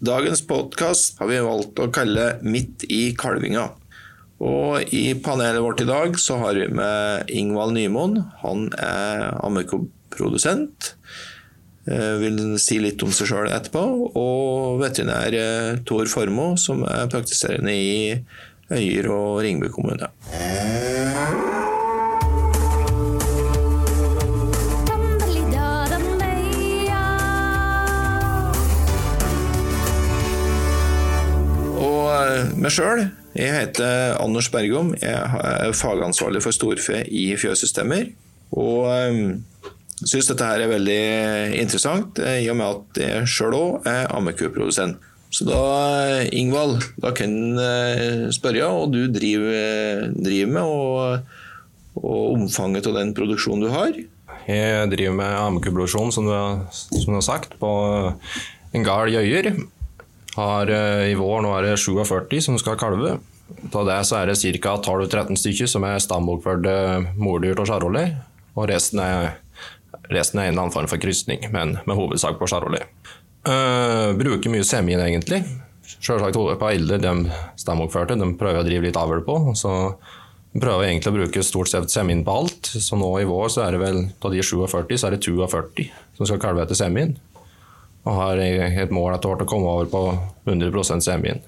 Dagens podkast har vi valgt å kalle Midt i kalvinga. Og i panelet vårt i dag så har vi med Ingvald Nymoen. Han er ammekoprodusent. Eh, vil si litt om seg sjøl etterpå. Og veterinær eh, Tor Formoe, som er praktiserende i Øyer og Ringebu kommune. Meg sjøl, jeg heter Anders Bergom. Jeg er fagansvarlig for storfe i Fjøssystemer. Og syns dette her er veldig interessant, i og med at jeg sjøl òg er ammekuprodusent. Så da, Ingvald, da kan en spørre, og du driver, driver med, og, og, omfanget av den produksjonen du har? Jeg driver med ammekuproduksjon, som, som, du har sagt, på en gard i Øyer. Har, I vår nå er det 47 som skal kalve. Av det så er det ca. 12-13 stykker som er stambokførte mordyr og charolais. Og resten er, resten er en annen form for krysning, men med hovedsak på charolais. Uh, bruker mye semien, egentlig. Selvsagt på eldre, de stambokførte, de prøver å drive litt avl på. Så prøver egentlig å bruke stort sett semien på alt. Så nå i vår så er det vel av de 47, så er det 42 som skal kalve etter semin. Og har et mål etter hvert å komme over på 100 semien.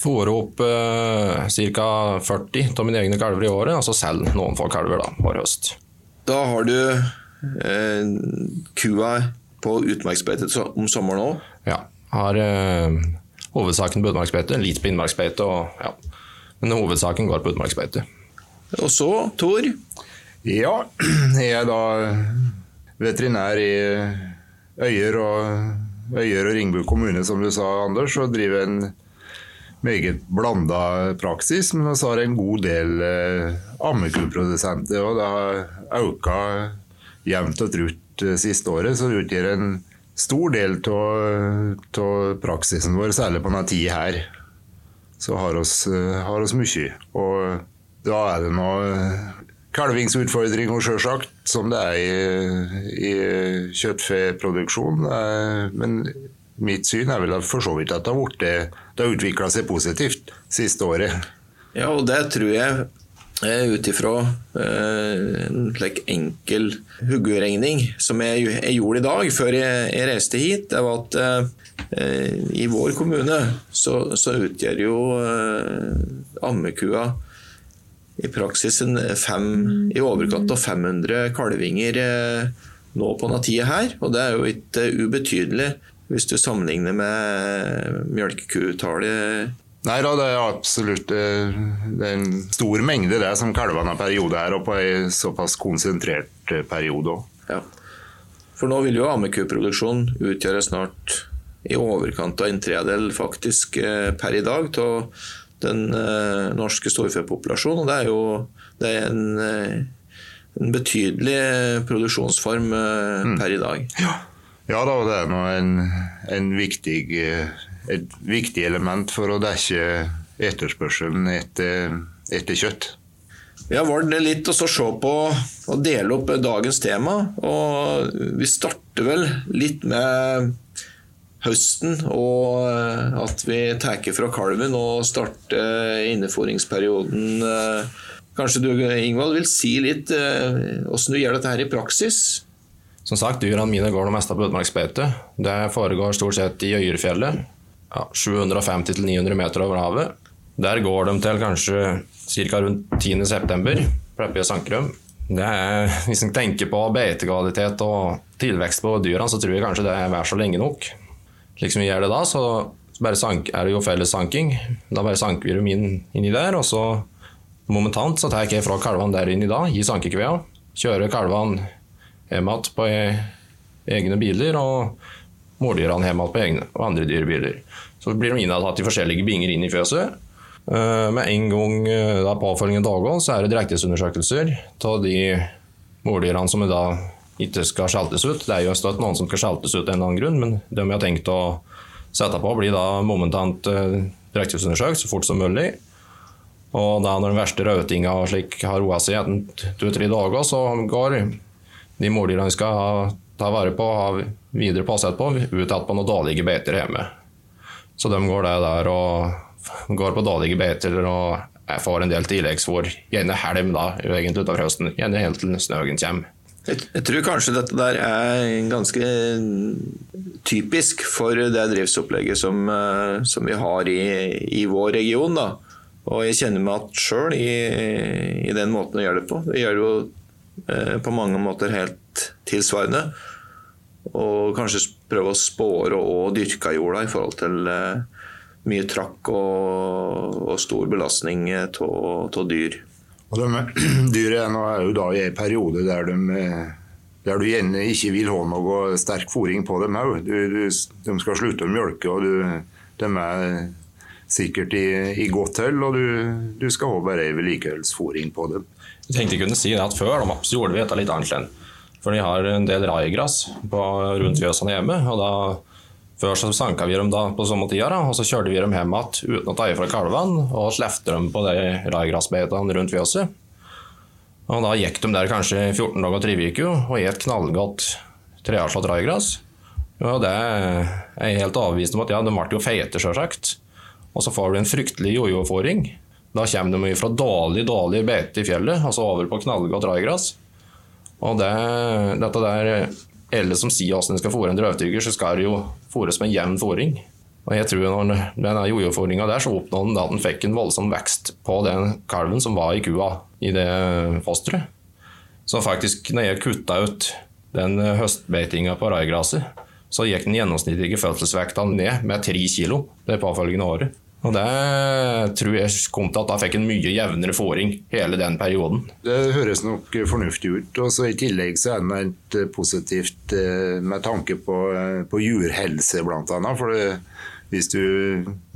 Fôre opp eh, ca. 40 av mine egne kalver i året, og så selge noen få kalver da, hver høst. Da har du eh, kua på utmarksbeite om sommeren òg? Ja. Har eh, hovedsaken på utmarksbeite, litt på innmarksbeite. Og, ja. Men hovedsaken går på utmarksbeite. Og så, Tor? Ja, jeg er da veterinær i Øyer og, Øyer og Ringbu kommune, som du sa, Anders, og driver en meget blanda praksis. Men vi har en god del eh, ammekuprodusenter, og det har økt jevnt og trutt Eh, siste året, så det utgjør en stor del av praksisen vår, særlig på denne tida her. Så har oss, eh, har oss mye. Og da er det noe kalvingsutfordringer, sjølsagt, som det er i, i kjøttfeproduksjon. Men mitt syn er vel for så vidt at det har, det har utvikla seg positivt siste året. Ja, og det tror jeg Eh, ut ifra eh, en slik enkel huggeregning som jeg, jeg, gjorde i dag før jeg, jeg reiste hit, det var at eh, i vår kommune så, så utgjør jo eh, ammekua i praksis en fem, i overkant av 500 kalvinger eh, nå på tida her. Og det er jo ikke ubetydelig hvis du sammenligner med melkekutallet Nei da, det er absolutt eh, det er en stor mengde det som kalvene har periode her, og på en såpass konsentrert eh, periode òg. Ja. For nå vil jo ammekuproduksjon utgjøre snart i overkant av en tredel faktisk eh, per i dag av den norske storfepopulasjonen. Og det er jo det er en, en, betydelig produksjonsform mm. per i dag. Ja, ja da, det er nå en, en viktig et viktig element for å dekke etterspørselen etter, etter kjøtt. Vi har valgt litt å se på og dele opp dagens tema. og Vi starter vel litt med høsten, og at vi tar fra kalven og starter inneforingsperioden. Kanskje du Ingvald, vil si litt hvordan du gjør dette her i praksis? Som sagt, Dyrene mine går det meste på utmarksbeite. Det foregår stort sett i Øyerfjellet ja, 750-900 meter over havet. Der går de til kanskje ca. rundt 10.9. Pleppie Sankerum. Det er, hvis en tenker på beitekvalitet og tilvekst på dyrene, så tror jeg kanskje det er vær så lenge nok. Slik som vi gjør det da, så bare sank, er det jo felles sanking. Da bare sanker vi dem inn, inni der, og så momentant så tar jeg fra kalvene der inn i dag, gir sankekvea. Kjører kalvene hjem igjen på egne biler. og måldyrene hjem igjen på egne og andre dyrebiler. Så blir de inntatt i forskjellige binger inn i fjøset. Eh, med en gang eh, da påfølgende dager så er det drektighetsundersøkelser av de mordyrene som er da ikke skal skjeltes ut. Det er jo støtt noen som skal skjeltes ut av en eller annen grunn, men de vi har tenkt å sette på, blir da momentant direktesundersøkt så fort som mulig. Og da når den verste rødtinga har roa seg etter to-tre dager, så går de mårdyrene vi skal ta vare på og ha videre påsett på, ut på noen dårlige beiter hjemme. Så de går det der og går på dårlige beiter og jeg får en del tilleggsfôr. Gjerne helm da, egentlig utover høsten. Gjerne helt til snøen kommer. Jeg, jeg tror kanskje dette der er ganske typisk for det drivsopplegget som, eh, som vi har i, i, vår region. Da. Og jeg kjenner meg igjen sjøl i, i, den måten å gjøre det på. Vi gjør det jo eh, på mange måter helt tilsvarende. Og kanskje prøve å spåre og dyrke jorda i forhold til eh, mye trakk og, og stor belastning av dyr. Og de, dyra er jo da i en periode der, de, der du gjerne ikke vil ha noe sterk fôring på dem òg. De skal slutte å mjølke, og du, de er sikkert i, i godt hell, og du, du skal ha bare vedlikeholdsfôring på dem. Jeg tenkte jeg kunne si at Før da, så gjorde vi dette litt annerledes. For de har en del raigras rundt fjøsene hjemme. og da før så sanka vi dem da på samme tida, da, og så kjørte vi dem hjem igjen uten å ta ifra kalvene og slefte dem på de raigrasbeitene rundt fjøset. Og da gikk de der kanskje 14 dager og tre uker og et knallgodt treavslått raigras. Og det er jeg helt overbevist om at ja, de ble jo feite, sjølsagt. Og så får du en fryktelig jojo-fòring. Da kommer de fra dårlig, dårlig beite i fjellet, altså over på knallgodt raigras. Og det, dette der eller som sier hvordan en skal fôre en drøvtygger, så skal det jo fôres med jevn fôring. Og jeg tror når den jojo-fôringa der, så oppnådde han at han fikk en voldsom vekst på den kalven som var i kua i det fosteret. Så faktisk, når jeg kutta ut den høstbeitinga på raigraset, så gikk den gjennomsnittlige fødselsvekta ned med tre kilo det påfølgende året. Og det tror jeg kom til at da fikk en mye jevnere fåring hele den perioden. Det høres nok fornuftig ut. og I tillegg så er det positivt eh, med tanke på, eh, på jurhelse, bl.a. For det, hvis du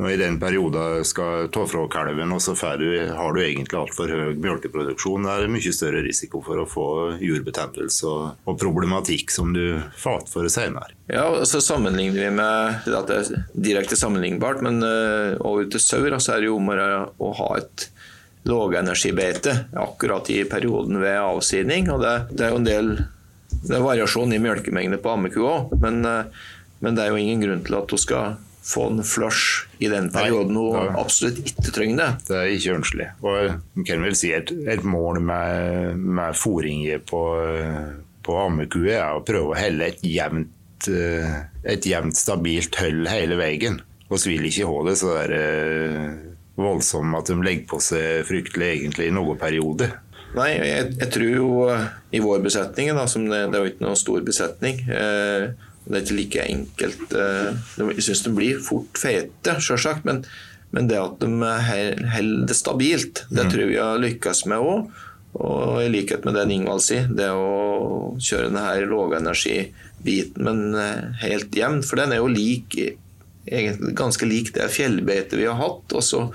i den perioden skal ta fra kalven, og så du, har du egentlig altfor høy melkeproduksjon, det er mye større risiko for å få jurbetennelse og, og, problematikk som du får for senere. Ja, så sammenligner vi med at det er direkte sammenlignbart, men over til sau er det jo om å ha et lågenergibeite akkurat i perioden ved avsidning. og det, det er jo en del det er variasjon i melkemengde på ammekua òg, men, uh, men det er jo ingen grunn til at hun skal få en flush i den perioden hun absolutt ikke trenger det. Det er ikke ønskelig. Og kan vel si et, et mål med, med fôring på, på ammekue er å prøve å helle et jevnt, et jevnt stabilt høll hele veien. Vi vil ikke ha det så der, eh, voldsomt at de legger på seg fryktelig egentlig i noen periode. Nei, jeg, jeg, tror jo i vår besetning, da, som det, det er jo ikke noen stor besetning eh, det er ikke like enkelt. Eh, jeg syns de blir fort fete, sjølsagt, men, men, det at de holder det stabilt, det mm. tror jeg vi har lykkes med òg. Og i likhet med det Ingvald sier, det å kjøre denne lågenergibiten, men eh, helt jevn, for den er jo lik, egentlig ganske lik det fjellbeitet vi har hatt. og så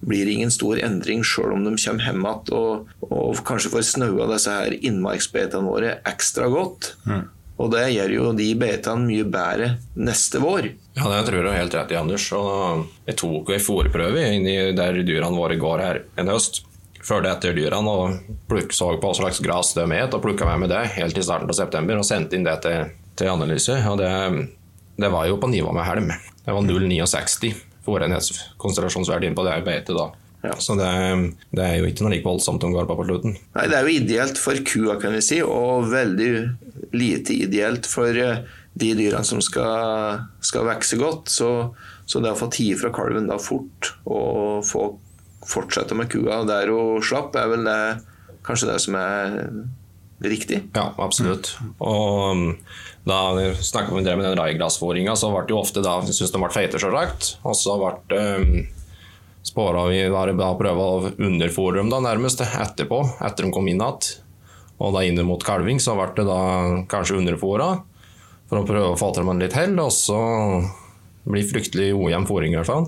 blir det ingen stor endring sjøl om de kommer hjem igjen og, og, kanskje får snaua disse her innmarksbeitene våre ekstra godt. Mm. Og det gjør jo de beitene mye bedre neste vår. Ja, det tror jeg er helt rett i, Anders. Og jeg tok en fòrprøve inni der dyrene våre går her en høst. Følte etter dyrene og pluk, så på hva slags gress de et, og plukka med meg det helt i starten av september og sendte inn det til, til analyse. Og det, det, var jo på nivå med helm. Det var 0,69 fòrenhetskonsentrasjonsverdi på det beitet da. Ja. Så det, det, er jo ikke noe like voldsomt om går på slutten. Nei, Det er jo ideelt for kua, kan vi si, og veldig lite ideelt for eh, de dyrene som skal, skal vokse godt. Så, så, det å få tid fra kalven da fort og få fortsette med kua der hun slapp, er vel det, kanskje det som er riktig. Ja, absolutt. Og um, da vi snakka med den raiglassfòringa, så ble det jo ofte da syntes de ble feite, sjølsagt. Og så ble det spåra vi bare da prøva å underfòre dem da nærmest etterpå, etter de kom inn igjen. Og da inn mot kalving så ble det da kanskje underfòra for å prøve å få til dem litt hell, og så blir fryktelig ojevn fòring i hvert fall.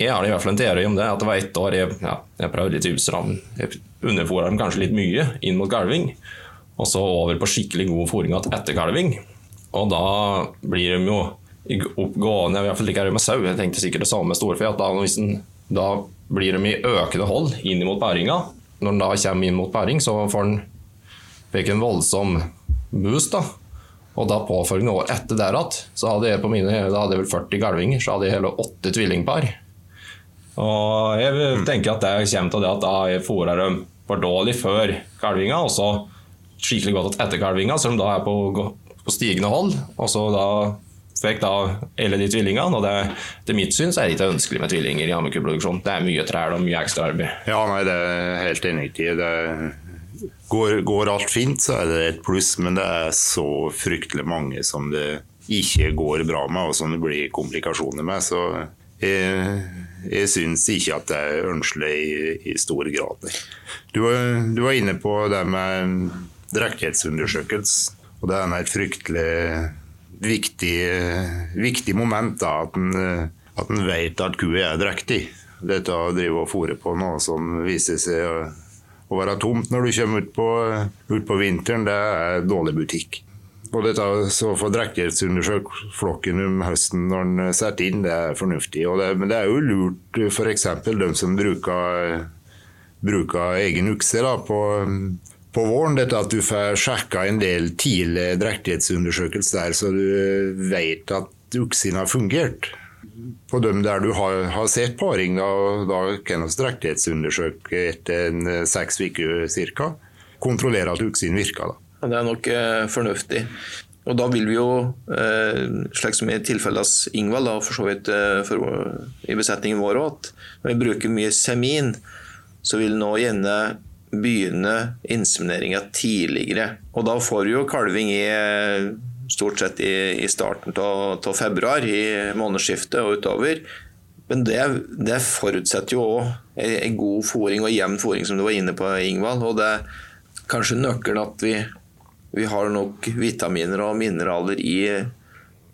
Jeg har i hvert fall en teori om det, at det var ett år jeg, ja, jeg prøvde litt utstram. Jeg underfòra dem kanskje litt mye inn mot kalving, og så over på skikkelig god fòring etter kalving. Og da blir de jo oppgående, i hvert fall ikke med sau. Jeg tenkte sikkert det samme med storfe. Da blir de i økende hold inn mot bæringa. Når den da kommer inn mot bæring, så får den en voldsom boost. da. Og da påfølgende år etter der så hadde jeg på mine da hadde jeg vel 40 kalvinger, så hadde jeg hele åtte tvillingpar. Og jeg tenker at det kommer til det at da jeg fôra dem for dårlig før kalvinga, og så skikkelig godt etter kalvinga, så de da er på, på stigende hold. Og så da fikk av alle de tvillingene, og det, mitt syn så er det ikke ønskelig med tvillinger i ammekuproduksjon. Det er mye træl og mye ekstra arbeid. Ja, nei, det er helt enig i. Det går, går alt fint, så er det et pluss, men det er så fryktelig mange som det ikke går bra med, og som det blir komplikasjoner med. Så jeg, jeg syns ikke at det er ønskelig i, i stor grad. Du, du, var inne på det med drektighetsundersøkelse, og det er et fryktelig viktig, viktig moment da, en, at en vet at kua er drektig. Dette å drive og fôre på noe som viser seg å, å være tomt når du kommer ut på, ut på vinteren, det er dårlig butikk. Og dette så få drektighetsundersøkt flokken om høsten når den setter inn, det er fornuftig. Det, men det er jo lurt f.eks. de som bruker, bruker egen ukse da, på, på våren. Dette at du får sjekka en del tidlig drektighetsundersøkelse der, så du vet at oksen har fungert. På dem der du har, har sett paring, da, da kan vi drektighetsundersøke etter en seks uker ca. Kontrollere at oksen virker. da. Det er nok eh, fornuftig. Og da vil vi jo, eh, slik som i tilfellet hos Ingvald, og for så vidt eh, for, i besetningen vår òg, at når vi bruker mye semin, så vil nå gjerne begynne insemineringa tidligere. Og da får du jo kalving i stort sett i, i starten av februar, i månedsskiftet og utover. Men det, det forutsetter jo òg en god fòring og jevn fòring, som du var inne på, Ingvald. Og det er kanskje nøkkelen at vi vi har nok vitaminer og mineraler i,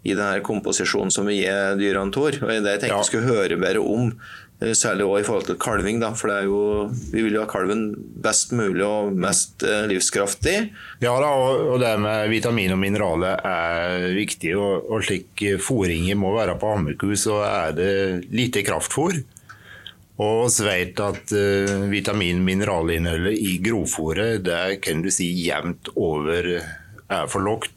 i denne komposisjonen som vi gir dyrene, Tor. Og det jeg tenkte jeg skulle høre bedre om, eh, særlig også i forhold til kalving. Da, for jo, vi vil jo ha kalven best mulig og mest eh, livskraftig. Ja da, og det med vitamin og mineraler er viktig. Og, og slik fôringen må være på ammeku, så er det lite kraftfôr. Og vi vet at uh, vitamin- mineralinnholdet i grovfòret det kan du si jevnt over er for lavt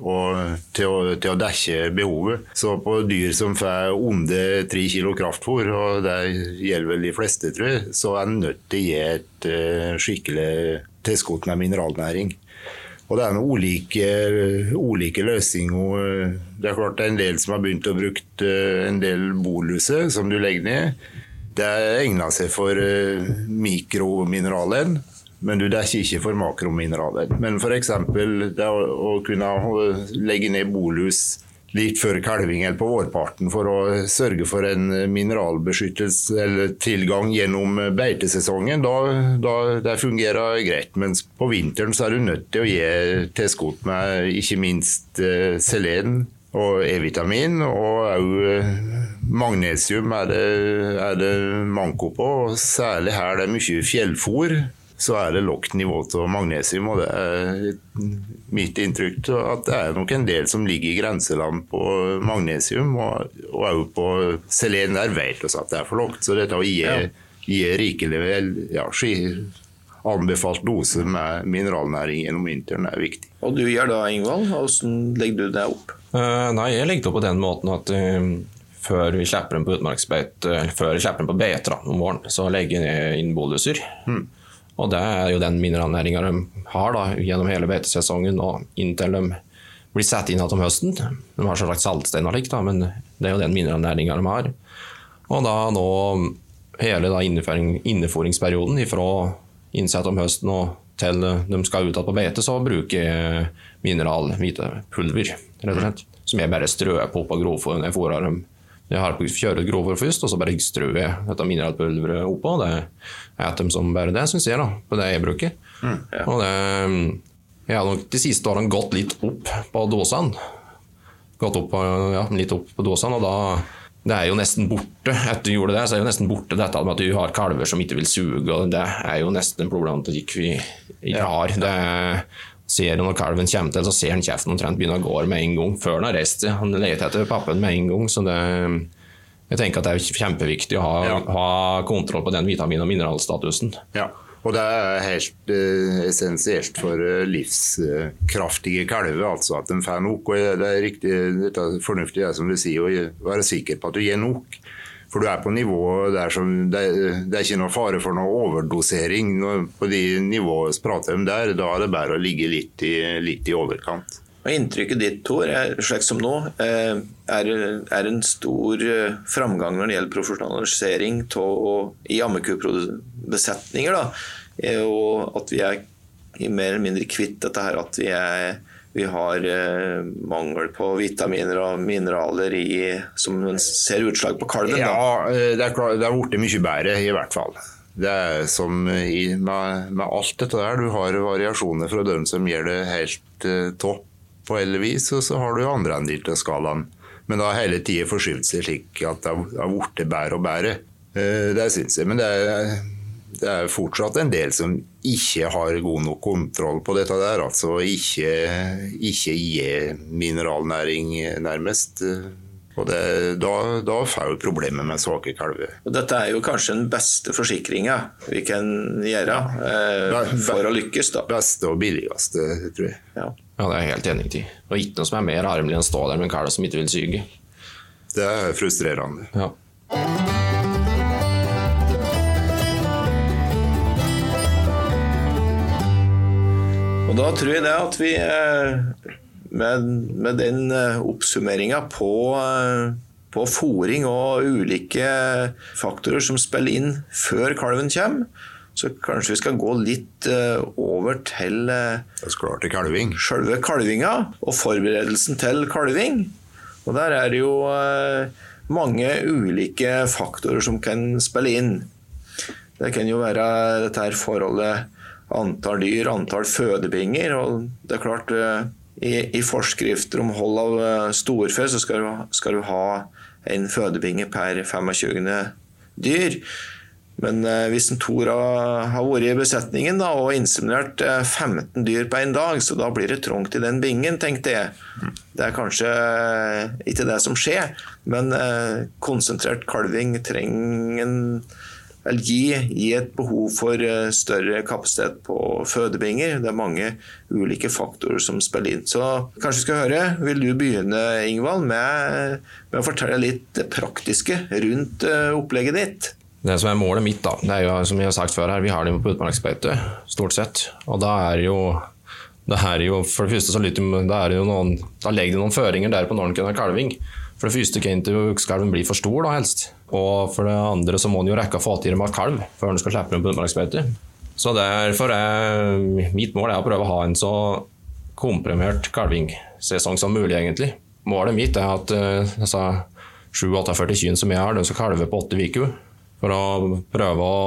til å, til, å, dekke behovet. Så på dyr som får under 3 kg kraftfôr, og det gjelder vel de fleste, tror jeg, så er en nødt til å gi et uh, skikkelig tilskudd med mineralnæring. Og det er noen ulike, ulike, løsninger. Det er klart det er en del som har begynt å bruke en del boluser som du legger ned. Det egner seg for mikromineralen, men du dekker ikke for makromineraler. Men f.eks. det å, å, kunne legge ned bolus litt før kalving eller på vårparten for å sørge for en mineralbeskyttelse eller tilgang gjennom beitesesongen, da, da det fungerer greit. Mens på vinteren så er du nødt til å gi tilskudd med ikke minst uh, selen og E-vitamin, og òg Magnesium er det, er det manko på. og Særlig her det er mye fjellfôr, så er det lavt nivå av magnesium. og Det er mitt inntrykk at det er nok en del som ligger i grenseland på magnesium. Og òg på selen der vet vi at det er for lavt. Så dette å gi, ja. gi rikelig ja, anbefalt dose med mineralnæring gjennom vinteren er viktig. Og du gjør da, Ingvald? Hvordan legger du det opp? Uh, nei, Jeg legger det opp på den måten at uh, før vi slipper dem på utmarksbeite, før vi slipper dem på beite om våren, så legger jeg inn boluser. Mm. Og det er jo den mineralnæringa de har da, gjennom hele beitesesongen og inntil de blir satt inn igjen om høsten. De har selvsagt saltstein og likt, men det er jo den mineralnæringa de har. Og da nå hele da inneforingsperioden fra innsett om høsten og til de skal ut på beite, så bruker jeg mineralhvitepulver, rett og slett. Som jeg bare strør på på grovfòret når jeg fôrer dem jeg har kjører grovere først, og så bare strør jeg dette mineralpulveret oppå. Det er de som bare det, syns jeg, da, på det jeg bruker. Mm, ja. Og det, jeg har nok de siste årene gått litt opp på dåsene. Gått opp, ja, litt opp på dåsene, og da det er jo nesten borte etter du gjorde det, så er jo nesten borte dette med at du har kalver som ikke vil suge. og Det er jo nesten en problematikk vi ikke har. Det ser når kalven kommer til, så ser han kjeften omtrent begynne å gå med en gang før han har reist seg. Han leter etter pappen med en gang. så det, jeg tenker at det er kjempeviktig å ha, ja. ha kontroll på den vitamin- og mineralstatusen. Ja. Og det er helt eh, essensielt for uh, livskraftige kalver, altså at de får nok. Og det er riktig, dette er fornuftig det som du sier, å være sikker på at du gir nok. For du er på nivå der som Det, det er ikke noe fare for noe overdosering. På de nivåene vi prater om der, da er det bare å ligge litt i, litt i overkant. Og Inntrykket ditt, Tor, slik som nå, er, er en stor framgang når det gjelder profesjonalisering i ammekubesetninger. Og at vi er mer eller mindre kvitt dette her at vi, er, vi har eh, mangel på vitaminer og mineraler i, som ser utslag på kalven. Da. Ja, det er, klart, det er blitt mye bedre, i hvert fall. Det er som i, med, med, alt dette der. Du har variasjoner fra dem som gjør det helt eh, topp på alle vis, og så har du andre enn av skalaen. Men det har hele tida forskyvd seg slik at det har blitt bedre og bedre. Eh, det syns jeg. Men det er det er fortsatt en del som ikke har god nok kontroll på dette der. Altså ikke, ikke gi mineralnæring, nærmest. Og det, da, da får vi problemer med svake kalver. Dette er jo kanskje den beste forsikringa vi kan gjøre eh, for å lykkes. da. Beste og billigste, tror jeg. Ja, ja det er jeg helt enig i. Og ikke noe som er mer armelig enn å stå der med en kalv som ikke vil syge. Det er frustrerende. Ja. Og da tror jeg det at vi eh, med, med den eh, oppsummeringa på, eh, på fòring og ulike faktorer som spiller inn før kalven kommer, så kanskje vi skal gå litt over til til kalving. selve kalvinga og forberedelsen til kalving. Og der er det jo mange ulike faktorer som kan spille inn. Det kan jo være dette her forholdet antall dyr, antall fødebinger. og det er klart eh, i, i forskrifter om hold av eh, storfe så skal du, skal du ha en fødebinge per 25. dyr. Men eh, hvis en Tor har vært i besetningen da, og inseminert 15 dyr på en dag, så da blir det trangt i den bingen, tenkte jeg. Det er kanskje ikke det som skjer, men konsentrert kalving trenger en eller gi, gi, et behov for eh, større kapasitet på fødebinger. Det er mange ulike faktorer som spiller inn. Så kanskje vi skal høre. Vil du begynne, Ingvald, med, med å fortelle litt det praktiske rundt eh, opplegget ditt? Det som er målet mitt, da, det er jo som jeg har sagt før her, vi har det på utmarksbeite, stort sett. Og da er jo det er jo, for det første så lytter, da, er det jo noen, da legger de noen føringer der på når den kan ha kalving. For det første kan ikke kalven bli for stor, da helst. Og for det andre så må den jo rekke å få til med kalv før den skal slippe den på. Så derfor er mitt mål er å prøve å ha en så komprimert kalvingsesong som mulig, egentlig. Målet mitt er at altså, 7-48 kyr som jeg har, de skal kalve på åtte uker. For å prøve å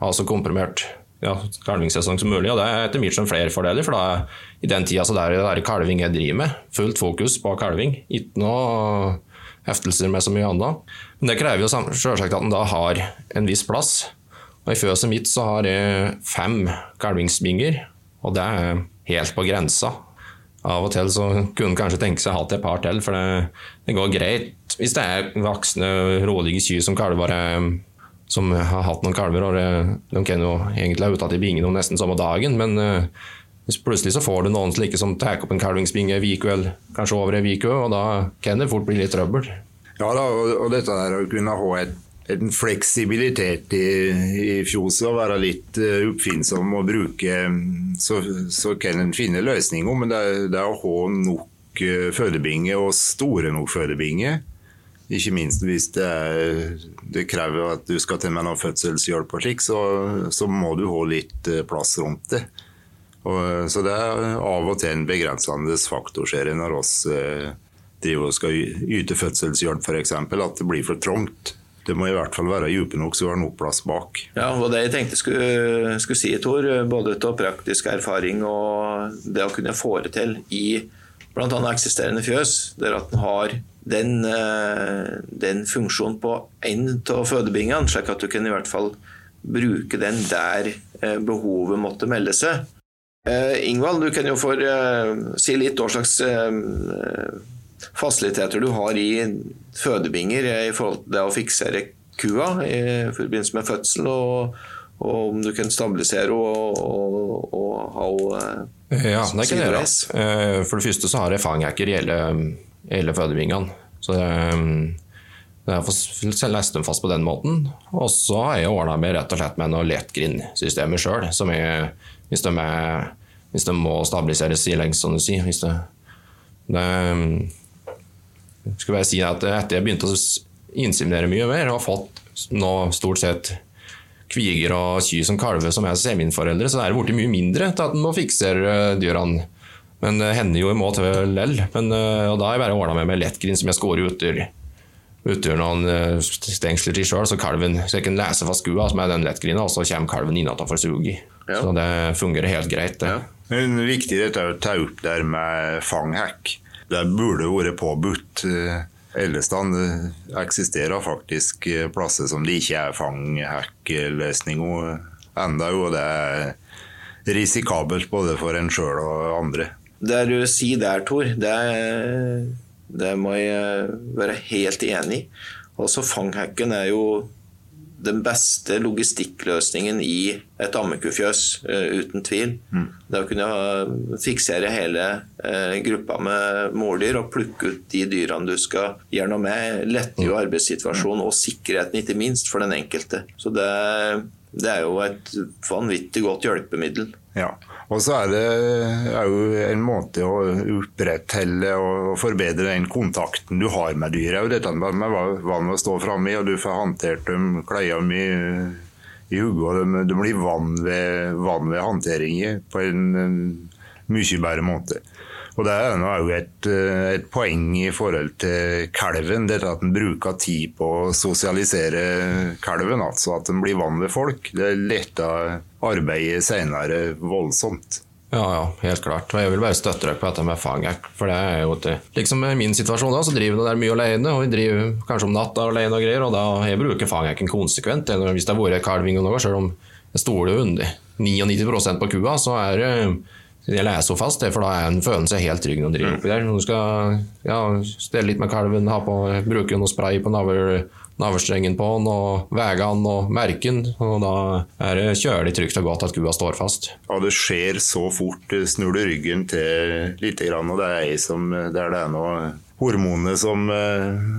ha så komprimert ja, kalvingssesong som mulig. Og det er etter mitt skjønn flere fordeler, for da i den tida så der, der kalving jeg driver med, fullt fokus på kalving. Ikke noe heftelser med så mye annet. Men det krever jo selvsagt at en da har en viss plass. Og I fjøset mitt så har jeg fem kalvingsbinger, og det er helt på grensa. Av og til så kunne en kanskje tenke seg å ha et par til, for det, det, går greit hvis det er voksne, rådige kyr som kalver som har hatt noen kalver. og De kan jo egentlig ha uttatt i bingen nesten samme dagen, men uh, plutselig så får du noen slike som tar opp en kalvingsbinge ei uke, eller kanskje over ei uke, og da kan det fort bli litt trøbbel. Ja, da, og, dette der å kunne ha et, en fleksibilitet i, i fjoset og være litt uh, oppfinnsom og bruke Så, så kan en finne løsninger, men det, det er å ha nok uh, fødebinge og store nok fødebinge ikke minst hvis det, er, det, krever at du skal til med noe fødselshjelp, og slik, så, så, må du ha litt eh, plass rundt det. Og, så det er av og til en begrensende faktor ser når oss eh, driver og skal yte fødselshjelp f.eks. At det blir for trangt. Det må i hvert fall være dype nok så du har nok plass bak. Ja, og Det jeg tenkte skulle, skulle si, Tor, både av praktisk erfaring og det å kunne få det til i bl.a. eksisterende fjøs, der at en har den, eh, den funksjonen på én av fødebingene, slik at du kan i hvert fall bruke den der eh, behovet måtte melde seg. Eh, Ingvald, du kan jo få si litt hva slags fasiliteter du har i fødebinger i forhold til det å fiksere kua i forbindelse med fødsel, og, og om du kan stabilisere og, og, og ha henne Ja, det kan jeg gjøre. For det første så har jeg fanghacker i hele, hele fødebingene. Så er for lest dem fast på den måten. Og så har jeg ordna meg rett og slett med noen lettgrindsystemer sjøl, som er hvis de, er, hvis de må stabiliseres sidelengs, som du sier. Hvis det, det skal bare si at etter jeg begynte å inseminere mye mer, og har fått nå stort sett kviger og ky som kalver som er seminforeldre, så er det blitt mye mindre til at en må fikse dyrene. Men det hender jo i må til lell. Men, og da har jeg bare ordna meg med lettgrind som jeg skårer uter, uter noen stengsler til sjøl, så kalven så jeg kan lese fra skua som er den lettgrina, og så kommer kalven innenfor suget. Ja. Så det fungerer helt greit. Det. Ja. Men viktig dette å ta opp der med fanghekk. Det burde vært påbudt. Ellestad eksisterer faktisk plasser som det ikke er fanghekkløsninger ennå, og det er risikabelt både for en sjøl og andre. Det du sier der, Tor, det, det må jeg være helt enig i. Også fanghacken er jo den beste logistikkløsningen i et ammekufjøs, uh, uten tvil. Mm. Det å kunne fiksere hele uh, gruppa med måldyr og plukke ut de dyrene du skal gjøre noe med, letter jo mm. arbeidssituasjonen og sikkerheten, ikke minst, for den enkelte. Så det, det er jo et vanvittig godt hjelpemiddel. Ja, og så er det òg en måte å opprettholde og forbedre den kontakten du har med dyra. Dette med hva med å stå framme, og du får håndtert dem, klærne i, i hodet, og de, de, blir vant ved, van ved håndteringen på en, en mye bedre måte. Og Det er jo et, et, poeng i forhold til kalven, dette at en bruker tid på å sosialisere kalven. altså At en blir vant ved folk. Det letter arbeidet senere voldsomt. Ja, ja, helt klart. Og jeg vil bare støtte dere på dette med fangek. For det er jo til Liksom i min situasjon, da, så driver vi der mye alene, og vi driver kanskje om natta alene og greier, og da jeg bruker fangjakken konsekvent. Hvis det har vært kalving og noe, selv om jeg stoler 99% på kua, så er det jeg så fast, for da er en følelse helt trygg når du driver oppi der. Når du skal ja, stelle litt med kalven, ha på, bruke noe spray på navl, navlestrengen på den, og veie den og merke den. Og da er det kjølig trygt og godt at kua står fast. Ja, det skjer så fort. Snur du ryggen til lite grann, og det er ei som det er det nå hormonene som,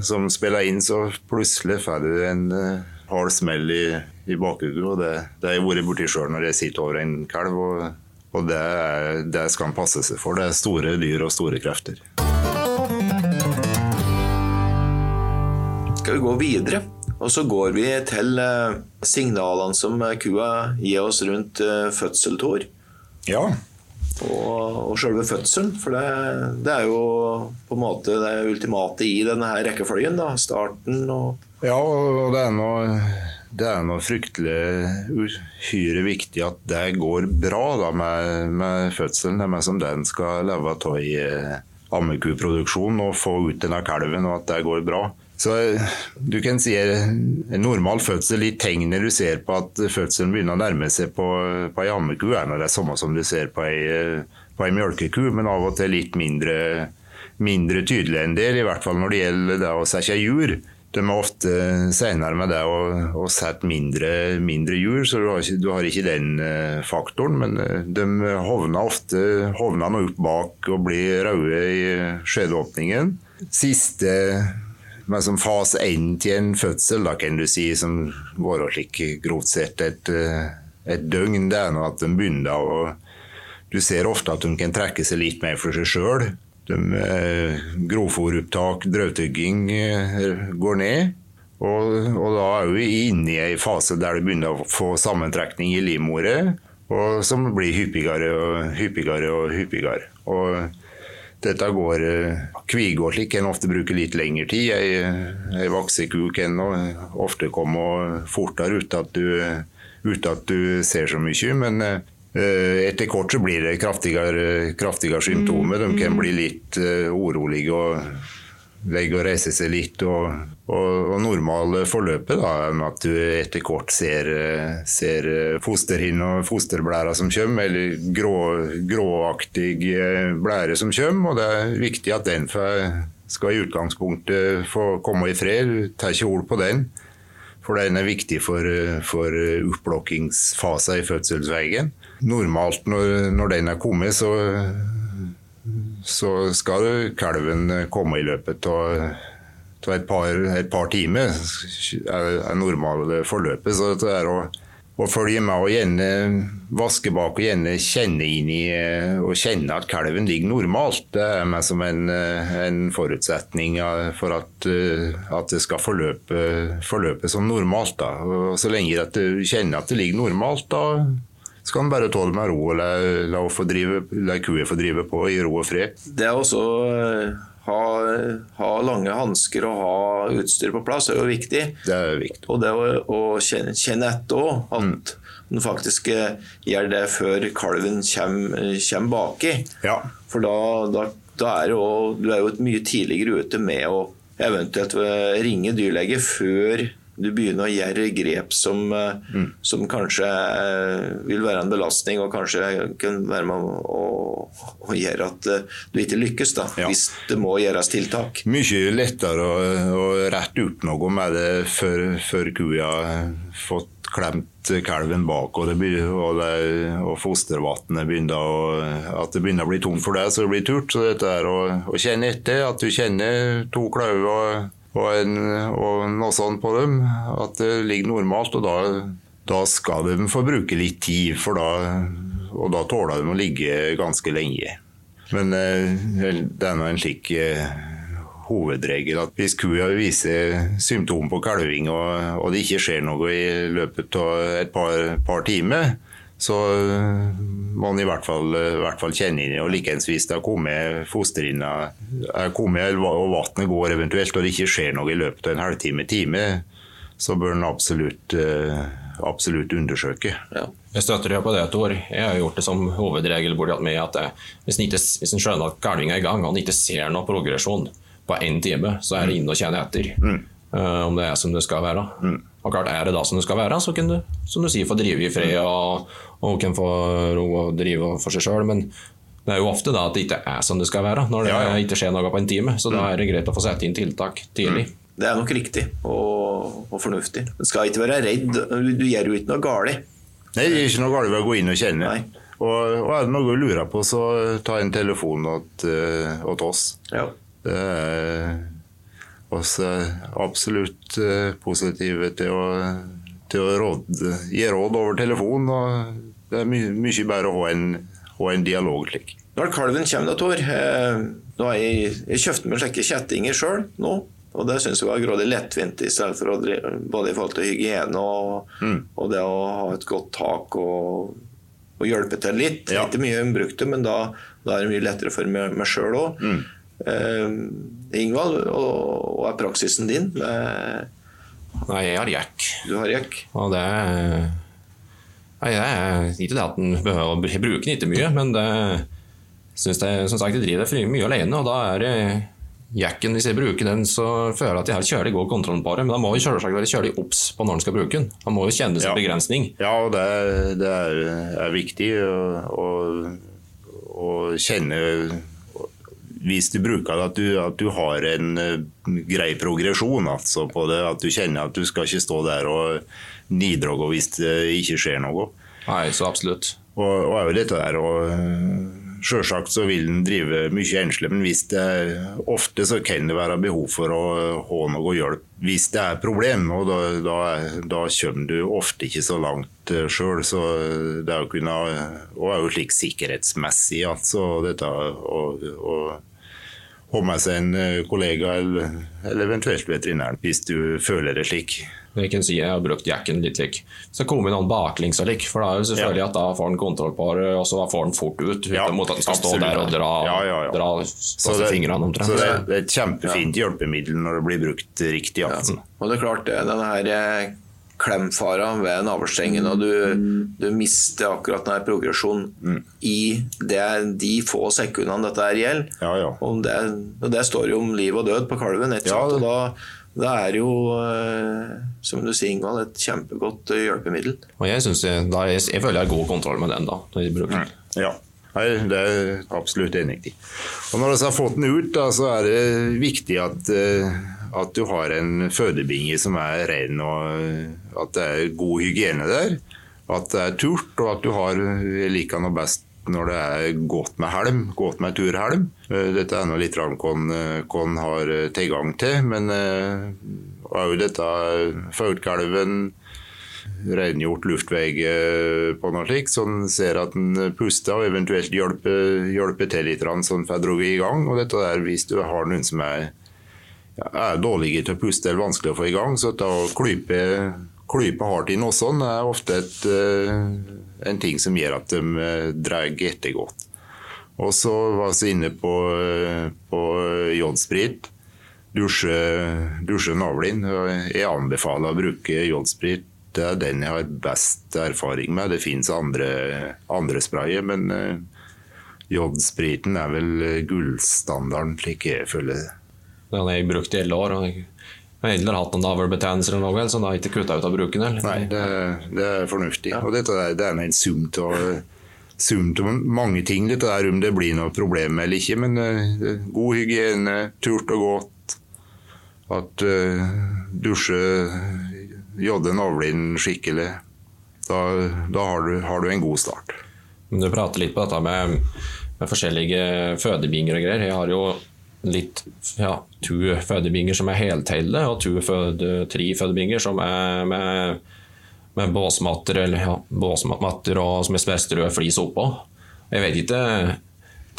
som, spiller inn, så plutselig får du en hard smell i, i bakhodet. Det, det har jeg vært borti sjøl når jeg sitter over en kalv. og og det, det skal han passe seg for. Det er store dyr og store krefter. Skal vi gå videre? Og så går vi til eh, signalene som kua gir oss rundt eh, fødseltår. Ja. Og, og selve fødselen. For det, det, er jo på en måte det ultimate i denne her rekkefølgen. da, Starten og Ja, og det er noe det er noe fryktelig uhyre viktig at det går bra da, med, med fødselen. Det er som den skal leve av i eh, ammekuproduksjon og få ut denne kalven, og at det går bra. Så du kan si En normal fødsel, i tegnet du ser på at fødselen begynner å nærme seg på, på ei ammeku, er det samme som du ser på ei, på ei mjølkeku, men av og til litt mindre, mindre tydelig enn det, i hvert fall når det gjelder det å sette jur. De er ofte senere med det å, og sette mindre, mindre hjul, så du har, ikke, du har ikke den uh, faktoren. Men uh, de hovner ofte hovner opp bak og blir røde i skjedeåpningen. Siste men som fase én til en fødsel, da kan du si, som går og slik grovt sett et, eh, et døgn, det er at de begynner å Du ser ofte at de kan trekke seg litt mer for seg sjøl. Eh, grovfòropptak, drøvtygging eh, går ned. Og, og, da er vi inne i en fase der du begynner å få sammentrekning i livmoret, og som blir hyppigere og hyppigere og hyppigere. Og dette går Kvige slik kan ofte bruke litt lengre tid. Ei, vakseku kan ofte komme fortere uten at, uten at du ser så mye. Men Eh, etter kort så blir det kraftigere, kraftigere symptomer. De kan bli litt uh, urolige og legge og reise seg litt. Og, og, og normale forløpet da, at du etter kort ser, ser fosterhinne og fosterblæra som kommer, eller grå, gråaktige blære som kommer. Og det er viktig at den skal i utgangspunktet få komme i fred. Tar ikke hold på den. For den er viktig for, for oppblokkingsfasen i fødselsveien. Normalt når, når den er kommet, så, så skal kalven komme i løpet av et par, et par timer. er, er normale forløpet. Så det er å å følge med og gjerne vaske bak og gjerne kjenne inn i og kjenne at kalven ligger normalt. Det er meg som en, en forutsetning for at, at, det skal forløpe, forløpe som normalt. Da. Og så lenge at du kjenner at det ligger normalt, da skal en bare tåle med ro og la, la, drive, la kua få drive på i ro og fred. Det er også ha, ha lange hansker og ha utstyr på plass er jo viktig. Det er viktig. Og det å, å kjenne, kjenne etter òg, at mm. faktisk eh, gjør det før kalven kommer, kommer baki. Ja. For da, da, da er jo, du er jo et mye tidligere ute med å eventuelt ringe dyrlege før du begynner å gjøre grep som, eh, mm. som, kanskje eh, vil være en belastning, og kanskje kan være med å, å gjøre at eh, du ikke lykkes, da, ja. hvis det må gjøres tiltak. Mye lettere å, å rette opp noe med det før, før kua fått klemt kalven bak, og, det, og, det, og fostervannet begynner å, at det begynner å bli tomt for deg, så det blir turt. Så dette er å, å kjenne etter, at du kjenner to klauver og, en, og, sånt på dem. At det ligger normalt. Og da, da skal de få bruke litt tid, da, og da tåler de å ligge ganske lenge. Men eh, det er nå en slik eh, hovedregel at hvis kua viser symptomer på kalving, og, og, det ikke skjer noe i løpet av et par, par timer, så må man i hvert fall, i hvert fall kjenne inn og likeens hvis det har kommet fosterinna er og vannet går eventuelt, og det ikke skjer noe i løpet av en halvtime, time, så bør en absolutt, eh, absolutt undersøke. Ja. Jeg støtter deg på det, Tor. Jeg har gjort det som hovedregel med at det, hvis en, ikke, hvis en skjønner at kalvinga er i gang, og en ikke ser noe progresjon på én time, så er det inn og kjenne etter. Mm. Uh, om det er som det skal være. Mm. Og klart Er det da som det skal være, så kan du som du sier, få drive i fred og, og kan få ro og drive for seg sjøl. Men det er jo ofte da at det ikke er som det skal være, når det ja, ja. ikke skjer noe på en time. Så mm. da er det greit å få sette inn tiltak tidlig. Mm. Det er nok riktig og, og fornuftig. Du skal ikke være redd. Du, du gjør jo ikke noe galt. Nei, det er ikke noe galt ved å gå inn og kjenne. Og, og, er det noe du lurer på, så ta en telefon til oss. Ja. Det er oss absolutt eh, positive til å, til å råd, gi råd over telefon. og Det er mye, mye bedre å ha en, ha en dialog slik. Når kalven kommer, da, Tor eh, nå har jeg, jeg kjøpte meg slike kjettinger sjøl nå. Og det syns jeg var grådig lettvint, i stedet for å drive, både i forhold til hygiene og, mm. og, det å ha et godt tak og, og hjelpe til litt. Ja. Ikke mye hun brukte, men da, da, er det mye lettere for meg, meg sjøl òg. Eh, Ingvald, og hva er praksisen din? Nei, jeg har jekk. Du har jekk? Og det Nei, det er ikke det at en behøver å bruke den ikke mye, men det syns jeg som sagt jeg driver for mye alene, og da er det jacken, hvis jeg bruker den, så føler jeg at jeg har kjølig god kontroll på det. Men da må jo selvsagt være kjølig obs på når en skal bruke den. Han må jo kjenne sin ja. begrensning. Ja, og det, det er, er, viktig å, å, å kjenne hvis du bruker det, at du, at du har en uh, grei progresjon altså, på det. At du kjenner at du skal ikke stå der og nidrage hvis det ikke skjer noe. Nei, så absolutt. Og, og er jo dette der og Sjølsagt så vil en drive mye enslig, men hvis det ofte så kan det være behov for å ha noe hjelp hvis det er problem. og Da, da, da kommer du ofte ikke så langt uh, sjøl. Så det er jo kunne, og er jo slik sikkerhetsmessig altså, dette å ha med seg en eh, kollega eller, eller eventuelt veterinæren hvis du føler det slik. Jeg kan si jeg har brukt jacken litt lik. Så kommer noen baklengs og lik, for da er jo selvfølgelig ja. at da får han kontroll på det, og så får han fort ut. Ja, mot at han skal absolutt. stå der og dra, ja, ja, ja. dra så det, fingrene omtrent. Så det, det, er et kjempefint hjelpemiddel når det blir brukt riktig. Altså. Og det er klart, denne her eh, klemfara ved navlestrengen, og du, du, mister akkurat denne progresjonen mm. i det, de få sekundene dette her gjelder. Ja, ja. Og, det, og det står jo om liv og død på kalven. Ja, og da, det er jo, eh, som du sier, Ingvald, et kjempegodt eh, hjelpemiddel. Og jeg, synes jeg, da, jeg, jeg føler jeg har god kontroll med den da, når jeg den. Mm. Ja. Nei, Det er jeg absolutt enig i. Og Når vi har fått den ut, da, så er det viktig at, eh, at du har en fødebinge som er ren, og at det er god hygiene der. At det er turt, og at du har liker noe best når det er godt med helm, godt med turhelm. Eh, dette er nå litt hvem har tilgang til, men òg dette Fautkalven rengjort luftvei på noe slikt, sånn ser at en puster og eventuelt hjelper, hjelper til litt, sånn får dratt i gang. Og dette der, hvis du har noen som er, er dårlige til å puste eller vanskelig å få i gang, så å klype, hardt i nossene er ofte et, en ting som gjør at de uh, drar etter godt. Og så var vi inne på, uh, på jodsprit. Dusje, dusje navlen. Jeg anbefaler å bruke jodsprit det er den jeg har best erfaring med. Det fins andre, andre sprayer, men jodspriten er vel gullstandarden, slik jeg føler det. Den har jeg brukt i alle år. Har heller hatt en navlebetennelser eller noe, så da ikke kutta ut av bruken. Eller? Nei, det, det, er fornuftig. Ja. Og dette der, det er en sum av mange ting, dette der, om det blir noe problem eller ikke. Men uh, god hygiene, turt og godt. At uh, dusje jodde navlen skikkelig. Da, da har, du, har, du, en god start. Du prater litt på dette med, med forskjellige fødebinger og greier. Jeg har jo litt ja, to fødebinger som er helteile, og to føde, tre fødebinger som er med, med båsmatter eller ja, båsmatter og som er sperstrød flis oppå. Jeg vet ikke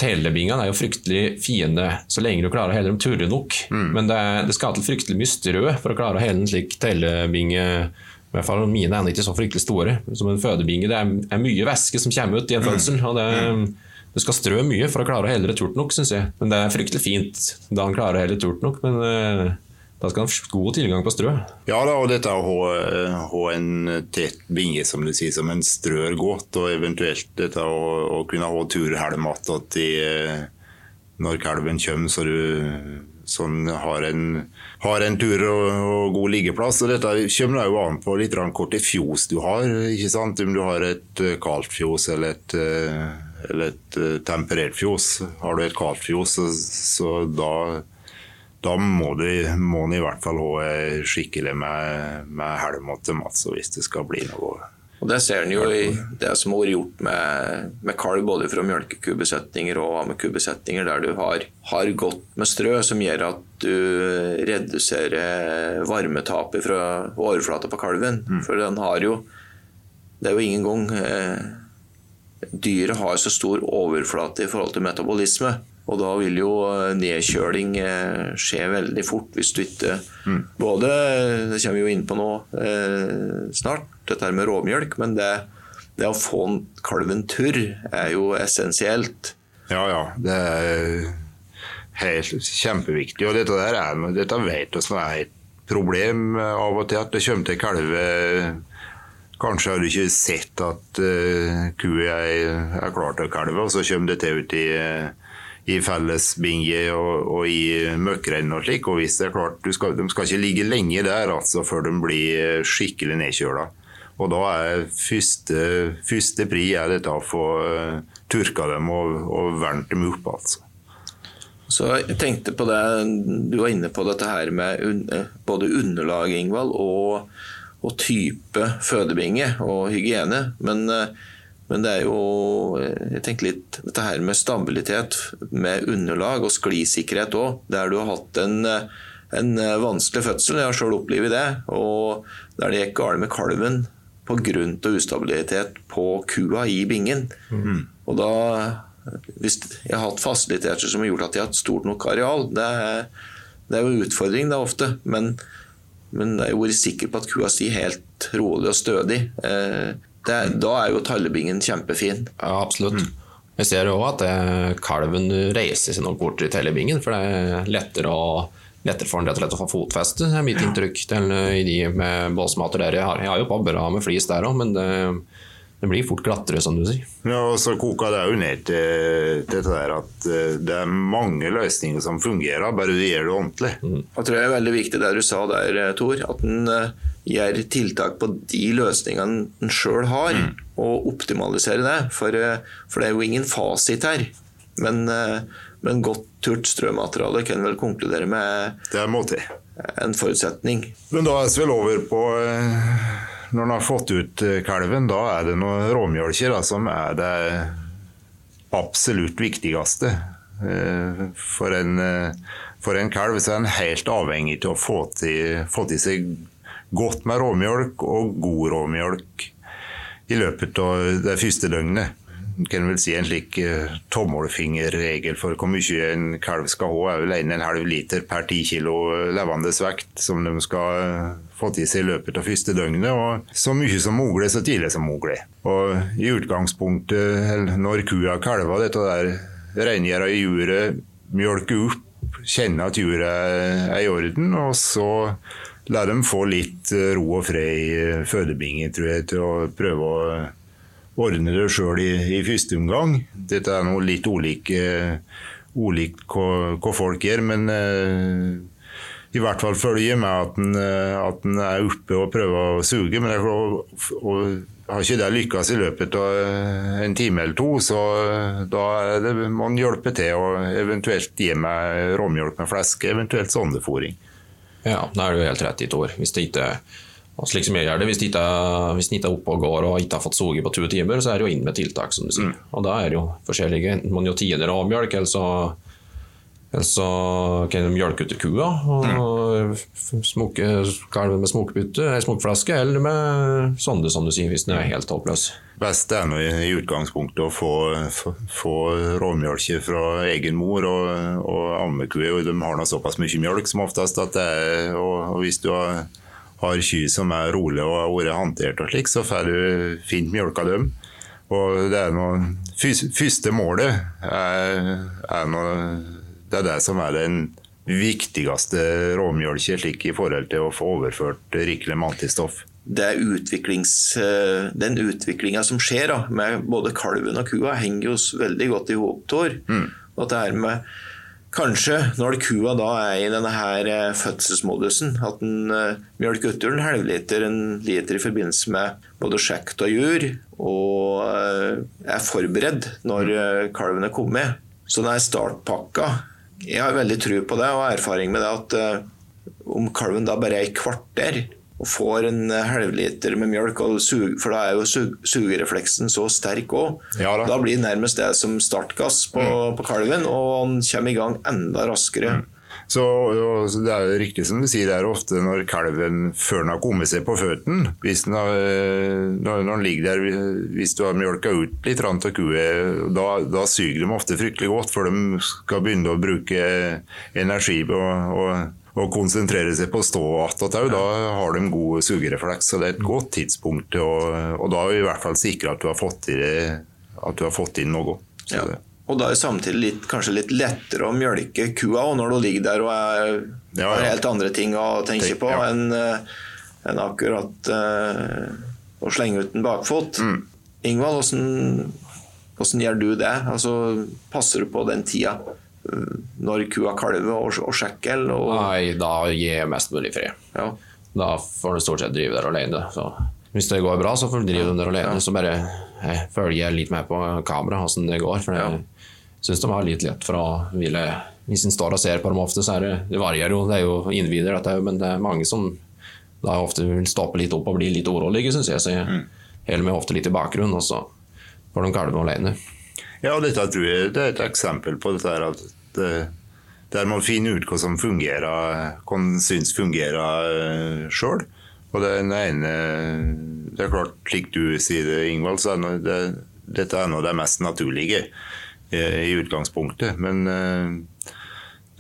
Telebingene er jo fryktelig fine så lenge du klarer å helle dem turre nok. Mm. Men det, det, skal til fryktelig mye strø for å klare å helle en slik telebinge. I hvert fall Mine er ikke så fryktelig store. Som en fødebinge. Det er, er mye væske som kommer ut i en mm. fødsel. og det, Du skal strø mye for å klare å helle turt nok, syns jeg. Men det er fryktelig fint da han klarer å helle turt nok. Men eh, da skal han ha god tilgang på strø. Ja, da, og dette å ha, en tett binge som du sier, som en strør godt, og eventuelt dette å, å kunne ha turhelm igjen når kalven kommer, så du sånn, har, en, har en tur og, og, god liggeplass. og Dette kommer jo an på litt hvor til fjos du har. ikke sant? Om du har et kaldt fjos eller et, eller et temperert fjos. Har du et kaldt fjos, så, så da da må må i hvert fall ha skikkelig med, med helm til Mats hvis det skal bli noe. Og Det ser en jo i det som har vært gjort med, med kalv, både fra melkekubesetninger og ammekubesetninger, der du har, har godt med strø, som gjør at du reduserer varmetapet fra overflata på kalven. Mm. For den har jo Det er jo ingen gang eh, dyret har så stor overflate i forhold til metabolisme og da vil jo eh, nedkjøling eh, skje veldig fort hvis du ikke mm. Både Det kommer vi jo inn på nå eh, snart, dette med råmjølk, men det, det å få kalven tørr er jo essensielt. Ja, ja. Det er helt kjempeviktig. Og dette der er, dette vet vi er et problem av og til, at det kommer til kalve Kanskje har du ikke sett at uh, kua er, er klar til å kalve, og så kommer det til ut i uh, i fellesbinge og, og i møkkrenn og slik. Og hvis det er klart, skal, De skal ikke ligge lenge der altså, før de blir skikkelig nedkjøla. Og da er første, første pri er dette å få uh, turka dem og, og vernt dem opp. altså. Så jeg tenkte på det, Du var inne på dette her med un, både underlag Ingvald, og, og type fødebinge og hygiene. Men uh, men det er jo jeg tenker litt dette her med stabilitet med underlag og sklisikkerhet òg. Der du har hatt en, en vanskelig fødsel, jeg har sjøl opplevd det. Og der det gikk galt med kalven pga. ustabilitet på kua i bingen. Mm. Og da hvis jeg har hatt fasiliteter som har gjort at jeg har hatt stort nok areal, det er, det er jo en utfordring da ofte. Men, men jeg har vært sikker på at kua sier helt rolig og stødig. Eh, det, da er jo tallebingen kjempefin. Ja, absolutt. Mm. Jeg ser òg at det, kalven reiser seg nok bort i tellebingen, for det er lettere, å, lettere for den rett og slett å få fotfeste, er mitt inntrykk til, i de med båsmater der jeg har. Jeg har jo på bra med flis der òg, men det, det, blir fort glattere, som du sier. Ja, og så koker det jo ned til dette der at eh, det er mange løsninger som fungerer, bare du gjør det ordentlig. Mm. Jeg tror det er veldig viktig det du sa der, Tor. at den gjør tiltak på de løsningene en sjøl har, mm. og optimaliserer det. For, uh, for, det er jo ingen fasit her. Men, uh, men godt turt strømmateriale kan vel konkludere med Det må til. en forutsetning. Men da er vi vel over på eh, Når en har fått ut eh, kalven, da er det noen råmjølker som er det absolutt viktigste. Eh, For en, eh, for en kalv så er en helt avhengig til å få til, få til seg godt med råmjølk og god råmjølk i løpet av det første døgnet. Kan vel si En slik eh, tommelfingerregel for hvor mye en kalv skal ha, er vel 1,5 liter per 10 kilo levende vekt som de skal eh, få til seg i løpet av første døgnet. og Så mye som mulig, så tidlig som mulig. Og I utgangspunktet, når kua kalver, dette der reingjøre i juret, mjølker opp, kjenner at juret er i orden, og så la dem få litt eh, ro og fred i eh, fødebingen, tror jeg, til å prøve å ordne det sjøl i, i første omgang. Dette er noe litt ulike, ulikt hva, folk gjør, men uh, i hvert fall følge med at en, eh, at er oppe og prøver å suge. Men det, og, og har ikke det lykkes i løpet av eh, en time eller to, så eh, da er det, må en hjelpe til å eventuelt gi meg råmjølk med fleske, eventuelt sondefòring. Ja, da er du helt rett i, Tor. Hvis det ikke og slik som jeg gjør det, Hvis en ikke, ikke er oppe og går og ikke har fått soge på to timer, så er det jo inn med tiltak, som du sier. Og da er det jo forskjellige. Enten man jo tider råmjølk, eller så, eller så kan de mjølke ut kua. og smoke, Kalve med smokebytte, ei smokeflaske, eller med sonde, som du sier, hvis den er helt håpløs. Best er nå i, i utgangspunktet å få, få, få råmjølke fra egen mor, og, og ammekuer de har nå såpass mye mjølk som oftest at det er og, og hvis du har har kyr som er rolig og har vært håndtert, og slik, så får du fint mjølk av dem. Og det er noe, Første målet er, er noe, det er det som er den viktigste råmjølka slik i forhold til å få overført rikelig er eh, den utviklinga som skjer da, med både kalven og kua, henger jo veldig godt i hop, Tor. Mm. Og det her med Kanskje når kua da er i denne her eh, fødselsmodusen, at den uh, mjølker utover en halvliter, en liter i forbindelse med både sjekt og jur, og uh, er forberedt når uh, kalven er kommet. Så den er startpakka. Jeg har veldig tro på det og erfaring med det at om kalven da bare er i kvarter og får en halvliter med mjølk, for da er jo sugerefleksen så sterk òg. Ja, da. da blir det nærmest det som startgass på, Mm. på kalven, og han kommer i gang enda raskere. Så, og, så Det er jo riktig som du sier, det er ofte når kalven før den har kommet seg på føttene hvis den har, når, når den ligger der, hvis du har mjølka ut litt av kua, da, da suger de ofte fryktelig godt, for de skal begynne å bruke energi på å og konsentrere seg på å stå attåt Da har de god sugerefleks, så det er et godt tidspunkt. Og, og da er vi i hvert fall sikre at du har fått, i det, at du har fått inn noe. Så Ja. Og da er det samtidig litt, kanskje litt lettere å mjølke kua og når du ligger der og er, Ja, har helt andre ting å tenke Tenk- på ja. enn en akkurat uh, å slenge ut en bakfot. Mm. Ingvald, hvordan, hvordan gjør du det? Altså, passer du på den tida eh, når kua kalver og, og sjekker? Og, Nei, da gir jeg mest mulig fri. ja. Da får du stort sett drive der alene. Så hvis det går bra, så får du drive ja. der alene. Så bare jeg følger litt med på kamera hvordan det går. For jeg syns de har litt lett for å ville Hvis en står og ser på dem ofte, så er det Det varierer jo, det er jo individer, dette, men det er mange som da ofte vil stoppe litt opp og bli litt urolige, syns jeg. Så jeg holder meg ofte litt i bakgrunnen, og så får de kalve alene. Ja, og dette tror jeg det er et eksempel på dette her at det, der man finner ut hva som fungerer, hva man syns fungerer sjøl. Og det ene Det er klart, slik du sier det, Ingvald, så er det, det, dette er noe det mest naturlige i, i utgangspunktet. Men eh,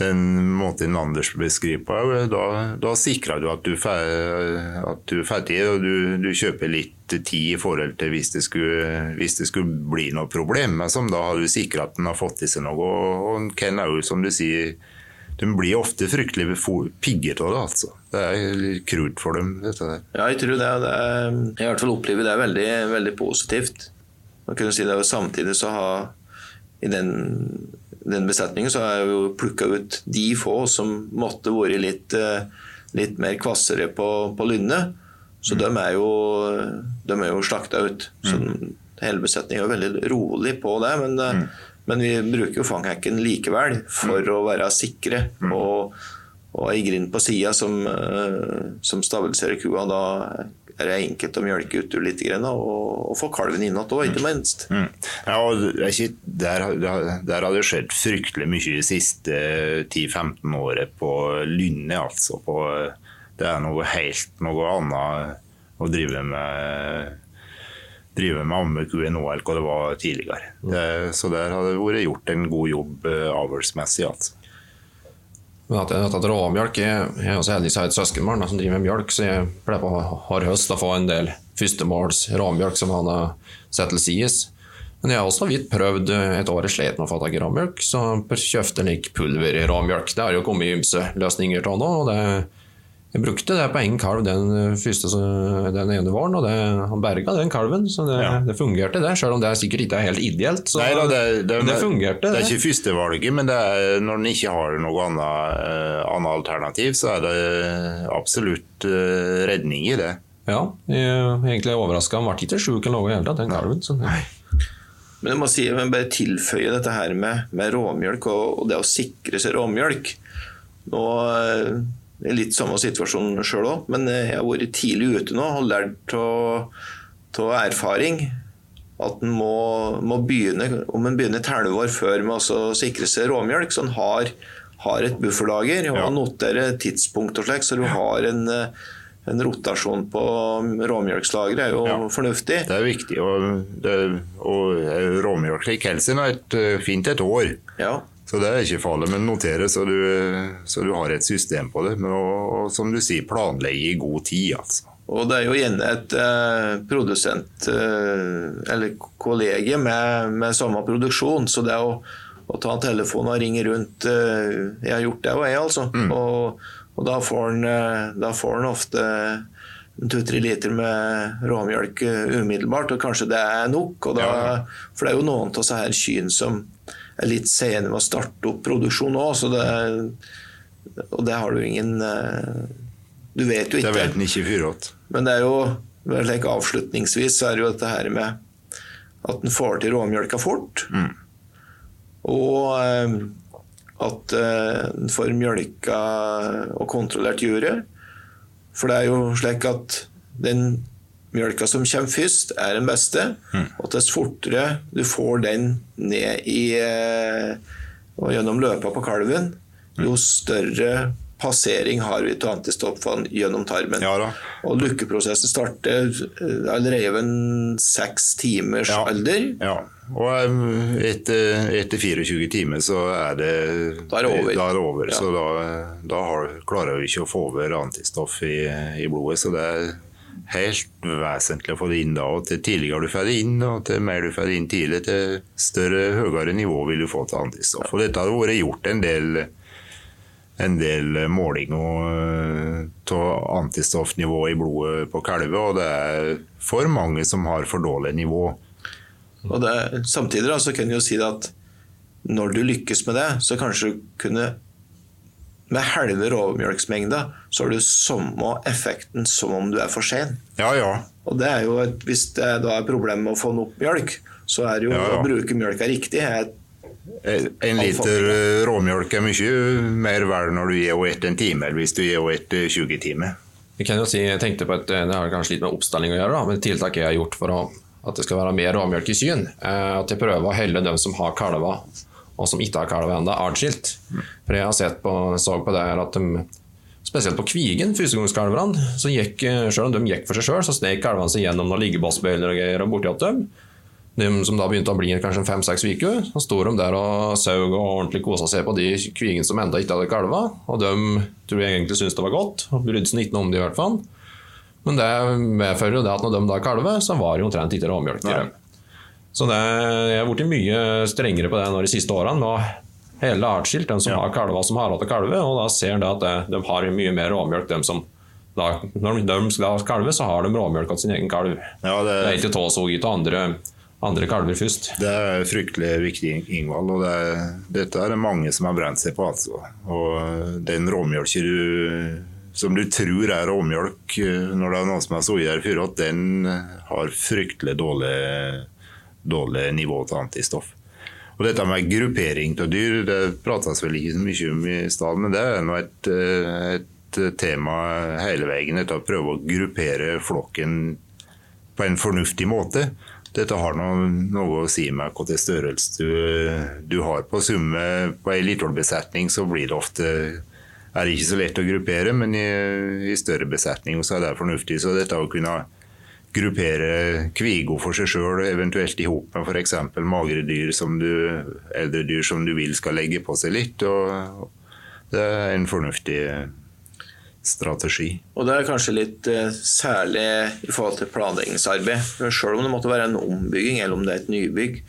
den måten Anders beskriver på, er da, da sikrer du at du får ferdig, og du, du kjøper litt tid i forhold til hvis det skulle, hvis det skulle bli noe problem. Men da har du sikra at den har fått i seg noe. Og, Ken er jo, som du sier, de blir ofte fryktelig pigget av det. altså. Det er litt krut for dem, dette der. Ja, jeg tror det. det er, jeg i hvert fall opplever det veldig, veldig positivt. Man kunne si det jo Samtidig så har i den, den besetningen så har jeg jo plukka ut de få som måtte vært litt, eh, litt mer kvassere på, på lynnet. Så de er jo, de er jo slakta ut. Så mm. hele besetningen er veldig rolig på det. Men, mm. men vi bruker jo fanghekken likevel for å være sikre. Og, og ei grind på sida som, eh, som stabiliserer kua. Da er det enkelt å mjølke ut litt grann, og, og få kalven inn igjen òg, ikke minst. Mm. Ja, og er der, der har det skjedd fryktelig mye de siste 10-15 året på Lynne. altså. På, det er noe helt noe annet å drive med drive med ammekue nå enn hva det var tidligere. Det, så der har det vært gjort en god jobb uh, avlsmessig. altså. Men at, at, at råmjølk Jeg er også heldig som har et søskenbarn som driver med mjølk, så jeg pleier på hard høst å få en del førstemåls råmjølk som han har sett til side. Men jeg har også vidt prøvd et år jeg slet med å få tak i råmjølk, så kjøpte en pulver i råmjølk. Det har jo kommet ymse løsninger av nå. og det jeg brukte det på en kalv den, eh, første, den ene våren, og det, han berga den kalven. Så det, ja. det, fungerte, det. Selv om det sikkert ikke er helt ideelt. Så Nei, da, det, det, det, fungerte. Det er ikke førstevalget, men er, når en ikke har noe annet, uh, annet, alternativ, så er det absolutt uh, redning i det. Ja, jeg er jeg overraska. Han ble ikke sjuk eller noe i hele tatt, den kalven. Så Nei. Men jeg må si, jeg bare tilføye dette her med, med råmjølk og, og, det å sikre seg råmjølk. Nå litt samme situasjon sjøl òg, men jeg har vært tidlig ute nå og lært av erfaring at en må, må, begynne, om en begynner et halvår før med å sikre seg råmjølk, så en har, har, et bufferlager og ja. noterer tidspunkt og slik, så du har en, en rotasjon på råmjølkslageret er jo ja. fornuftig. Det er viktig. Og, det, og råmjølk i Kelsen er et, fint et år. Ja. Så det er ikke farlig, men notere så du, så du har et system på det. Men og, og, som du sier, planlegge i god tid, altså. Og det er jo gjerne et eh, produsent eh, eller kollege med, med, samme produksjon, så det å, å ta en telefon og ringe rundt eh, Jeg har gjort det, og jeg, altså. Mm. Og, og, da får han en ofte to-tre liter med råmjølk eh, umiddelbart, og kanskje det er nok. Da, ja. For det er jo noen av disse kyrne som er litt sene med å starte opp produksjon òg, og det har du ingen eh, Du vet jo ikke. Det vet en ikke fyråt. Men det er jo like avslutningsvis så er det jo dette her med at en får til råmjølka fort. Mm. Og eh, at eh, en får mjølka og kontrollert juret. For det er jo slik at den mjølka som kommer først, er den beste. Mm. Og dess fortere du får den ned i eh, og gjennom løpa på kalven, jo større passering har vi til antistoffene gjennom tarmen. Ja, og lukkeprosessen starter eh, allerede ved en seks timers ja. alder. Ja. Og eh, etter, etter, 24 timer så er det, da er det over. Da er det over. Så da, da har, klarer vi ikke å få over antistoff i, i blodet. Så det er helt vesentlig å få det inn da. og Til tidligere du får det inn, og til mer du får det inn tidlig, til større, høyere nivå vil du få til antistoff. Og Dette har vært gjort en del, en del målinger av uh, antistoffnivået i blodet på kalver, og det er for mange som har for dårlig nivå. Og det, samtidig da, så kan du jo si at når du lykkes med det, så kanskje du kunne med halve råmjølksmengda, så har du samme effekten som om du er for sen. Ja, ja. Og det er jo et, Hvis det da er problemet med å få nok mjølk, så er det jo ja, ja. å bruke mjølka riktig. en liter råmjølk er mye mer verdt når du gir henne etter en time, eller hvis du gir henne etter 20 timer. Jeg kan jo si, jeg tenkte på at Det har kanskje litt med oppstilling å gjøre, da, men tiltak jeg har gjort for å, at det skal være mer råmjølk i syn. At jeg prøver å helle dem som har kalver og som ikke har kalv ennå, atskilt. For jeg har sett på, så på det at de, spesielt på Kvigen, førstegangskalvene, så gikk, selv om de gikk for seg sjøl, så snek kalvene seg gjennom noen liggebassbøyler og greier borti hos dem. De som da begynte å bli kanskje fem-seks uker, så sto de der og saug og ordentlig kosa seg på de kvigene som enda ikke hadde kalva. Og de tror jeg egentlig syntes det var godt, og brydde seg ikke noe om det i hvert fall. Men det medfører jo det at når de da kalver, så var det omtrent ikke råmjølk i dem. Så det, jeg har blitt mye strengere på det nå de siste årene. med hele artskilt, de som ja. har kalver som har hatt kalve, og da ser de at det, de har mye mer råmjølk. De som da, når de skal kalve, så har de råmjølk av sin egen kalv. Ja, det, det er ikke tåsugget av andre, andre kalver først. Det er fryktelig viktig, Ingvald. og det er, Dette er det mange som har brent seg på. altså. Og den råmjølka som du tror er råmjølk når det er noen som har soya i før, den har fryktelig dårlig dårlig nivå til antistoff. Og dette med gruppering av dyr det prates vel ikke så mye om i stad, men det er nå et, eh, et, tema hele veien. Dette å prøve å gruppere flokken på en fornuftig måte. Dette har noe, noe å si med hvilken størrelse du, du, har på summe. På ei litollbesetning så blir det ofte er det ikke så lett å gruppere, men i, i større besetning er det fornuftig. Så dette å kunne gruppere kvigo for seg sjøl, eventuelt i hop med f.eks. magre dyr som du, eldre dyr som du vil skal legge på seg litt. og Det er en fornuftig strategi. Og Det er kanskje litt uh, særlig i forhold til planleggingsarbeid. Selv om det måtte være en ombygging eller om det er et nybygg.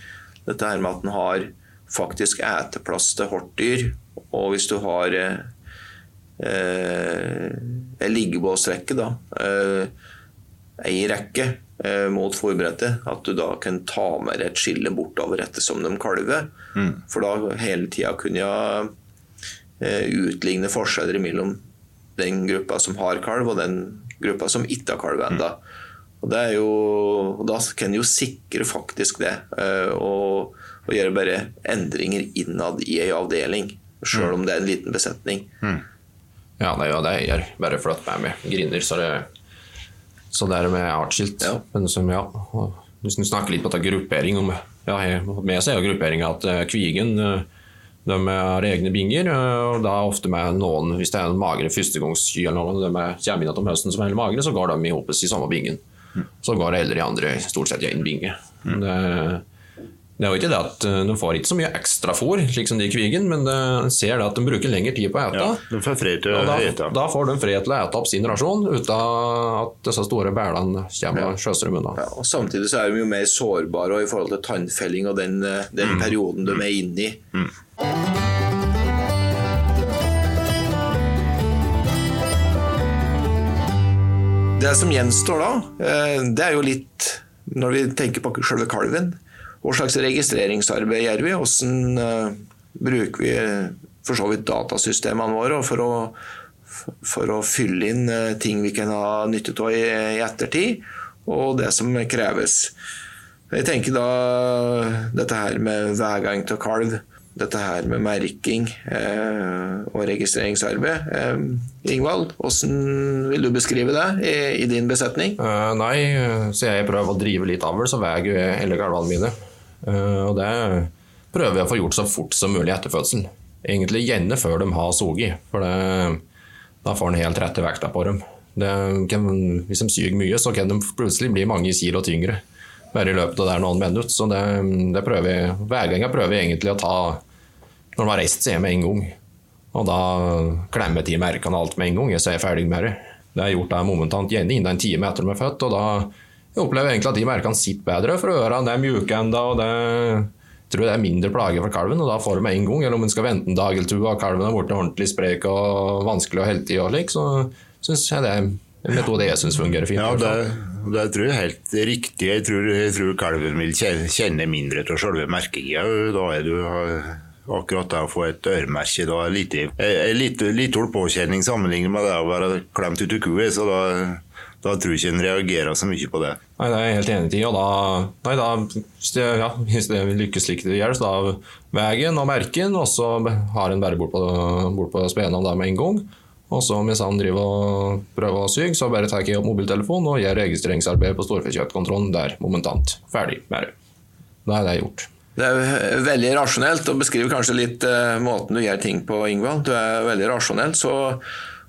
Dette her med at en har faktisk eteplass til hortdyr. Og hvis du har uh, en liggebåsrekke, da ei rekke eh, mot fòrbrettet, at du da kan ta med et skille bortover ettersom de kalver. Mm. For da hele tida kunne jeg eh, utligne forskjeller mellom den gruppa som har kalv, og den gruppa som ikke har kalv ennå. Mm. Og det er jo, da kan du jo sikre faktisk det, eh, og, og, gjøre bare endringer innad i ei avdeling, sjøl mm. om det er en liten besetning. Mm. Ja, det er jo det jeg gjør. Bare flytt meg med griner, så det så det er med artsskilt. Ja. Men som, ja, hvis du snakker litt på gruppering om, ja, Med seg er grupperinga at eh, Kvigen eh, de har egne binger, eh, og da ofte med noen Hvis det er en magre førstegangsky eller noe, de kommer inn om høsten som er magre, så går de i hopes i samme bingen. Mm. Så går eldre i andre stort sett i én binge. Mm. Det, det er jo ikke det at eh, De får ikke så mye ekstra fôr, slik som de i Kvigen, men de ser det at de bruker lengre tid på å ete. Ja, de får fred til å da, ete. Da får de fred til å ete opp sin rasjon uten at disse store bælene kommer og sjøser dem unna. Ja, og samtidig så er de jo mer sårbare i forhold til tannfelling og den, eh, den mm. perioden de er inne i. Mm. Det som gjenstår da, eh, det er jo litt Når vi tenker på selve kalven, hva slags registreringsarbeid gjør vi? Hvordan uh, bruker vi for så vidt datasystemene våre for å, for å fylle inn uh, ting vi kan ha nytte av i, i, ettertid, og det som kreves. Jeg tenker da dette her med veigang til kalv, dette her med merking eh, og registreringsarbeid. Eh, Ingvald, hvordan vil du beskrive det i, i din besetning? Uh, nei, så jeg prøver å drive litt avl, så veier jeg alle kalvene mine. Eh, og det prøver vi å få gjort så fort som mulig etter fødselen. Egentlig gjerne før de har soget, for det, da får en helt rette vekta på dem. Kan, hvis de syr mye, så kan de plutselig bli mange kilo tyngre bare i løpet av der noen minutter. Så det, det prøver vi, hver gang jeg prøver egentlig å ta når de har reist seg med en gang. Og da klemmer jeg til merkene alt med en gang, så er jeg ferdig med det. Det er gjort det momentant, gjerne innen en time etter de er født. og da jeg opplever egentlig at de merkene sitter bedre, for ørene er mjuke enda, og det jeg tror det er mindre plage for kalven, og da får du med en gang. Eller om en skal vente en dag eller to og kalven er blitt ordentlig sprek og vanskelig å helte i, og slik, så syns jeg det er en metode jeg syns fungerer fint. Ja, det, det tror jeg er helt riktig. Jeg tror, jeg tror kalven vil kjenne mindre til selve merkinga. Da er du akkurat det å få et øremerke da er lite, lite, lite påkjenning sammenlignet med det å være klemt ut av kua. Så da da tror jeg ikke en reagerer så mye på det. Nei, Det er jeg helt enig i. og da, nei, da ja, hvis det lykkes slik det gjør, så da veien og merken, og så har en bare bort på, bort på spenen der med en gang. Og så mens han driver og prøver å syke, så bare tar jeg opp mobiltelefonen og gjør registreringsarbeid på storfekjøttkontrollen der momentant. Ferdig med det. Da er det gjort. Det er veldig rasjonelt, og beskriver kanskje litt uh, måten du gjør ting på, Ingvald. Du er veldig rasjonell, så,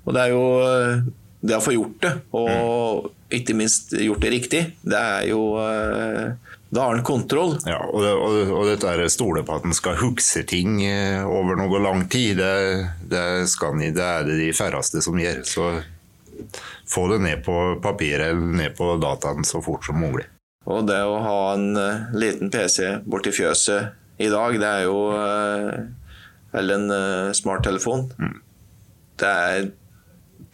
og det er jo uh, det å få gjort det, og ikke minst gjort det riktig, det er jo eh, Da har en kontroll. Ja, og, det, og, og dette stole på at en skal huske ting eh, over noe lang tid, det, det, skal, det er det de færreste som gjør. Så få det ned på papiret eller ned på dataen så fort som mulig. Og det å ha en uh, liten PC borti fjøset i dag, det er jo Eller en smarttelefon. Mm. Det er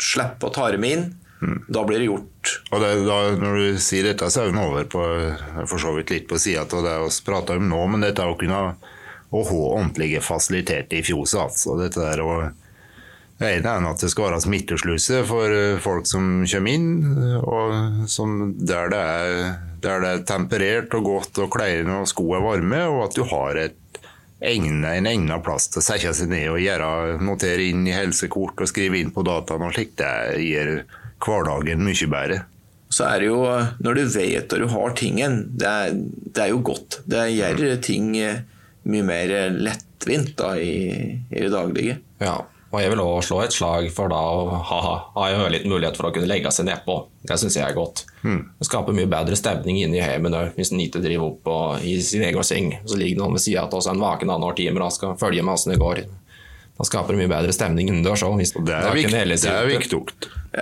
slippe å ta dem inn. Mm. Da blir det gjort. Og det, da, Når du sier dette, så er vi over på for så vidt litt på sida av det vi prater om nå, men dette å kunne å ha ordentlige fasiliteter i fjoset. altså. Dette der å det ene er at det skal være smittesluse for eh, folk som kommer inn, og som, der, det er, der, det er, temperert og godt og klærne og skoene er varme, og at du har et egnet, en egnet plass til å sette seg ned og gjøre, notere inn i helsekort og skrive inn på dataen og slikt. Det gjør hverdagen mye bedre. Så er det jo, når du vet at du har tingen, det er, det er jo godt. Det gjør ting mye mer lettvint da, i, i det daglige. Ja, og jeg vil òg slå et slag for da å ha, ha en ørliten mulighet for å kunne legge seg nedpå. Det syns jeg er godt. Det skaper mye bedre stemning inne i heimen òg, hvis en ikke driver opp og, i sin egen seng. Så ligger noen ved sida av oss en vaken annenhver time og skal følge med åssen det går. Da skaper det mye bedre stemning innendørs òg. Det er, viktig, det er viktig.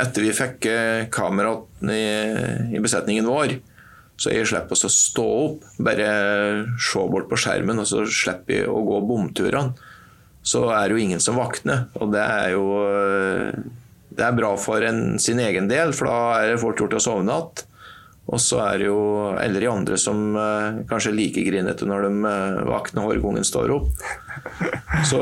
Etter vi fikk kameraten i, i besetningen vår, så jeg slipper oss å stå opp, bare se bort på skjermen, og så slipper jeg å gå bomturene. Så er det jo ingen som våkner, og det er jo eh, det er bra for en, sin egen del, for da er det fort gjort å sovne igjen. Og så er det jo eller de andre som eh, kanskje er like grinete når de eh, våkner og gang står opp. Så,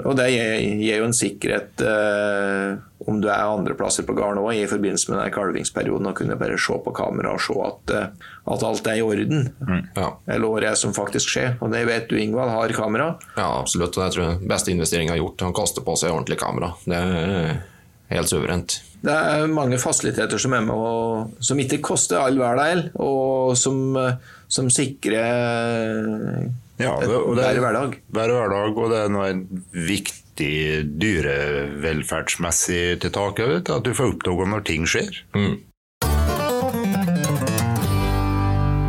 og det gir, gir, jo en sikkerhet eh, om du er andreplasser på gården òg, i forbindelse med den kalvingsperioden, og kunne bare se på kamera og se at, eh, at alt er i orden. Mm, ja. Eller hva det er som faktisk skjer. Og det vet du, Ingvald, har kamera. Ja, absolutt. Og det tror den beste investeringen jeg har gjort, Han kaster på seg ordentlig kamera. Det er helt suverent. Det er mange fasiliteter som er med, og, som ikke koster all hverdag, og som, som sikrer ja, det, og det er, hverdag. Hver hverdag, og det er noe en viktig dyrevelferdsmessig tiltak vet, at du får oppdage når ting skjer. Mm.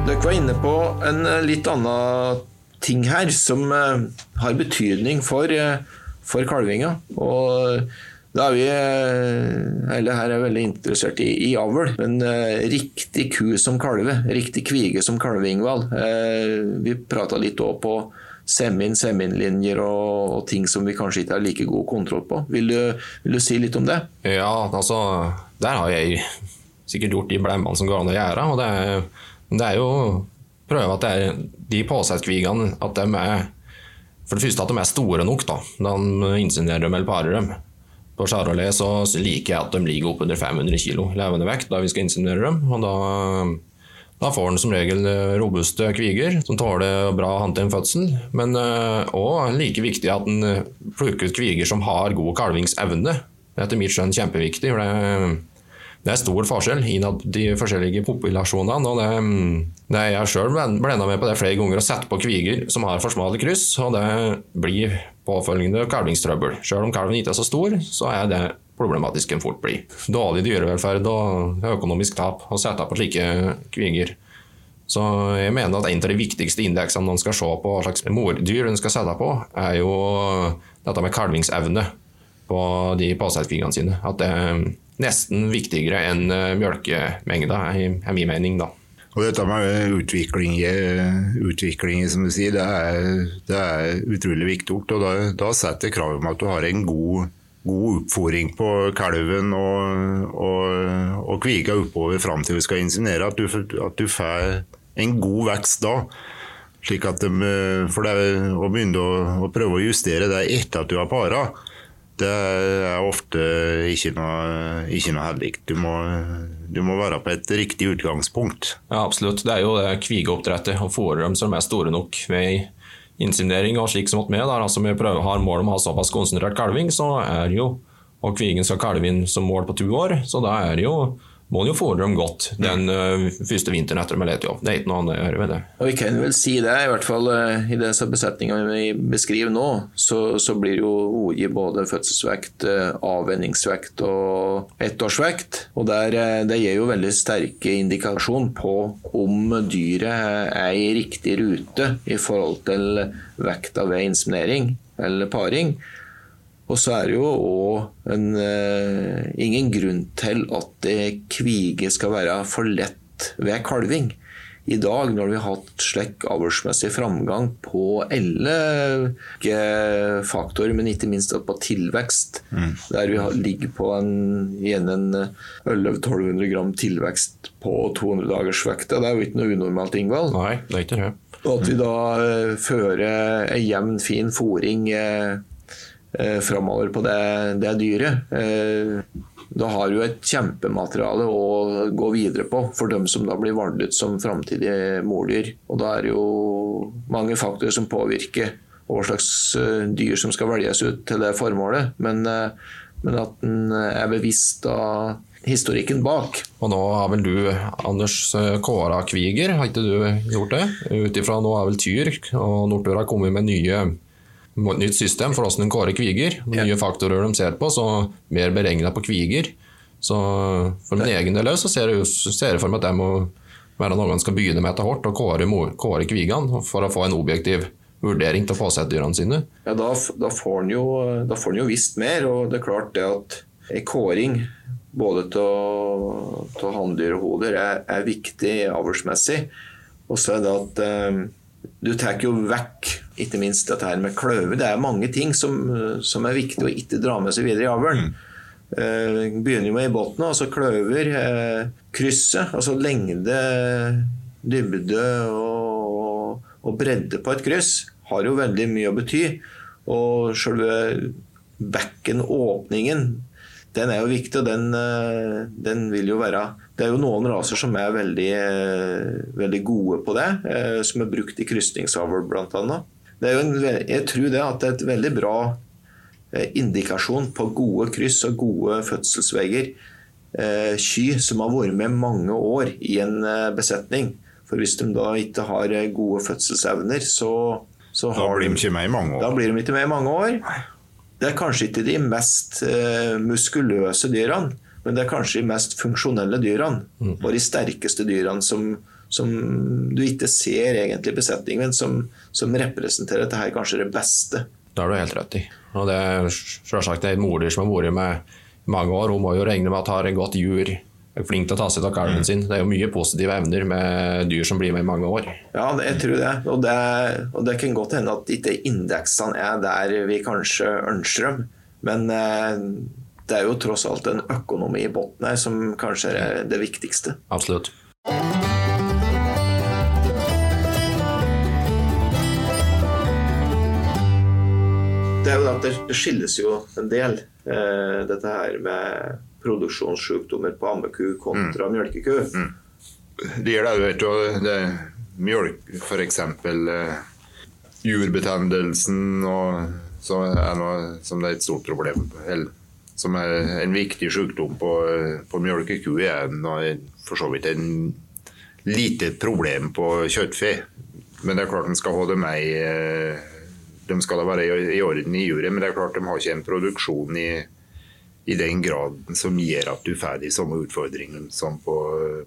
Dere var inne på en litt annen ting her som eh, har betydning for, eh, for kalvinga. og da er vi eh, eller her er veldig interessert i, i avl. Men uh, riktig ku som kalve, riktig kvige som kalve, Ingvald. Uh, vi prata litt òg på semin, seminlinjer og, og, ting som vi kanskje ikke har like god kontroll på. Vil du, vil du si litt om det? Ja, altså Der har jeg sikkert gjort de blemmene som går an å gjøre. og det er, det er jo prøve at er de påsettkvigene at de er For det første at de er store nok. Da de insinuerer dem eller parer dem. På Charolais så liker jeg at de ligger oppunder 500 kg levende vekt da vi skal insinuere dem. og da, da får en som regel robuste kviger som tåler bra å fødsel. Men òg uh, like viktig at en plukker ut kviger som har god kalvingsevne. Det er Etter mitt skjønn kjempeviktig. for det er stor forskjell i de forskjellige populasjonene. og Det, det jeg sjøl blenda med på det flere ganger og sette på kviger som har for smale kryss. og Det blir påfølgende kalvingstrøbbel. Sjøl om kalven ikke er så stor, så er det problematisk en fort blir. Dårlig dyrevelferd og økonomisk tap å sette på slike kviger. Så jeg mener at En av de viktigste indeksene man skal se på hva slags mordyr en skal sette på, er jo dette med kalvingsevne på de påsettkvigene sine. At det er nesten viktigere enn eh, mjølkemengda, er min mening. da. Og dette med utvikling, utvikling som du sier, det er, det er utrolig viktig. Og da, da setter kravet krav om at du har en god, god oppfòring på kalven og, og, og kviga oppover fram til vi skal inseminere. At du, at du får en god vekst da. Slik at de, for det å begynne å, å prøve å justere det etter at du har para, det er ofte ikke noe, noe heldig. Du du må, være på et riktig utgangspunkt. Ja, absolutt. Det er jo det kvigeoppdrettet og fôrer dem som er store nok ved inseminering og slik som med. Der, altså vi prøver, har mål om å ha såpass konsentrert kalving, så er jo og kvigen skal kalve inn som mål på to år, så da er det jo må jo fôre dem godt den uh, første vinteren etter de har lett jobb. Det er ikke noe annet å gjøre med det. Og Vi kan vel si det, i hvert fall uh, i den besetninga vi beskriver nå, så, så blir jo OI både fødselsvekt, uh, avvenningsvekt og ettårsvekt. Og der, Det gir jo veldig sterke indikasjon på om dyret er i riktig rute i forhold til vekta ved inseminering eller paring. Og så er det jo òg uh, ingen grunn til at kvige skal være for lett ved kalving. I dag, når vi har hatt slik avlsmessig framgang på alle faktorer, men ikke minst på tilvekst, mm. der vi ligger på en, igjen en 1100-1200 gram tilvekst på 200 dagers vekt, det er jo ikke noe unormalt, Ingvald. Nei, det er ikke det. Og at vi da uh, fører ei jevn, fin fòring uh, eh, framover på det, det dyret. Eh, da har du et kjempemateriale å gå videre på for dem som da blir ut som framtidige mordyr. Og da er det jo mange faktorer som påvirker hva slags eh, dyr som skal velges ut til det formålet. Men, eh, men at en er bevisst av historikken bak. Og nå har vel du, Anders, kåra kviger, har ikke du gjort det? Ut ifra nå er vel Tyr og Nortura kommet med nye, nytt system for hvordan en kårer kviger. Nye faktorer de ser på, så mer beregna på kviger. Så for min egen del så ser jeg, ser jeg for meg at det må være noe man skal begynne med etter hvert, og kåre, kåre kvigene for å få en objektiv vurdering til påsettdyrene sine. Ja, da, da, får en jo, da får han jo visst mer, og det er klart det at en kåring både til hanndyr og hoder er, er viktig avlsmessig. Og så er det at eh, du tar jo vekk ikke minst dette her med kløver. Det er mange ting som, som er viktig å ikke dra med seg videre i avlen. Eh, begynner jo med i bunnen, altså kløver, eh, krysset, altså lengde, dybde og, og bredde på et kryss har jo veldig mye å bety. Og selve bekkenåpningen, den er jo viktig, og den, eh, den vil jo være Det er jo noen raser som er veldig, eh, veldig gode på det, eh, som er brukt i krysningsavl bl.a. Jeg tror det at det er et veldig bra eh, indikasjon på gode kryss og gode fødselsveier. Ky som har vært med mange år i en besetning. For hvis de da ikke har gode fødselsevner, så, så Da blir de de ikke med i mange da blir de ikke med i mange år. Det er kanskje ikke de mest muskuløse dyrene, men det er kanskje de mest funksjonelle dyrene. Og de sterkeste dyrene som, som du ikke ser egentlig i besetningen, men som, som representerer dette her kanskje det beste. Det har du helt rett i. Og det er selvsagt et mordyr som har vært med i mange år. Hun må jo regne med at har en godt jur, er flink til å ta seg av kalven sin. Det er jo mye positive evner med dyr som blir med i mange år. Ja, jeg tror det. Og det, og det kan godt hende at ikke indeksene er der vi kanskje ønsker dem. Men eh, det er jo tross alt en økonomi i bunnen her som kanskje er det viktigste. Absolutt. Det er jo at det skilles jo en del, eh, dette her med produksjonssykdommer på ammeku kontra mjølkeku. Det gjør det jo, vet du. Det mjølk, f.eks. Eh, jordbetennelsen og, som, er noe, som det er et stort problem. Eller, som er en viktig sykdom på, på mjølkeku, er for så vidt en lite problem på kjøttfe. Men det er klart de skal ha det med eh, De skal da være i- orden i juret, men det er klart de har ikke en produksjon i i den graden som gjør at du får de samme utfordringene som på,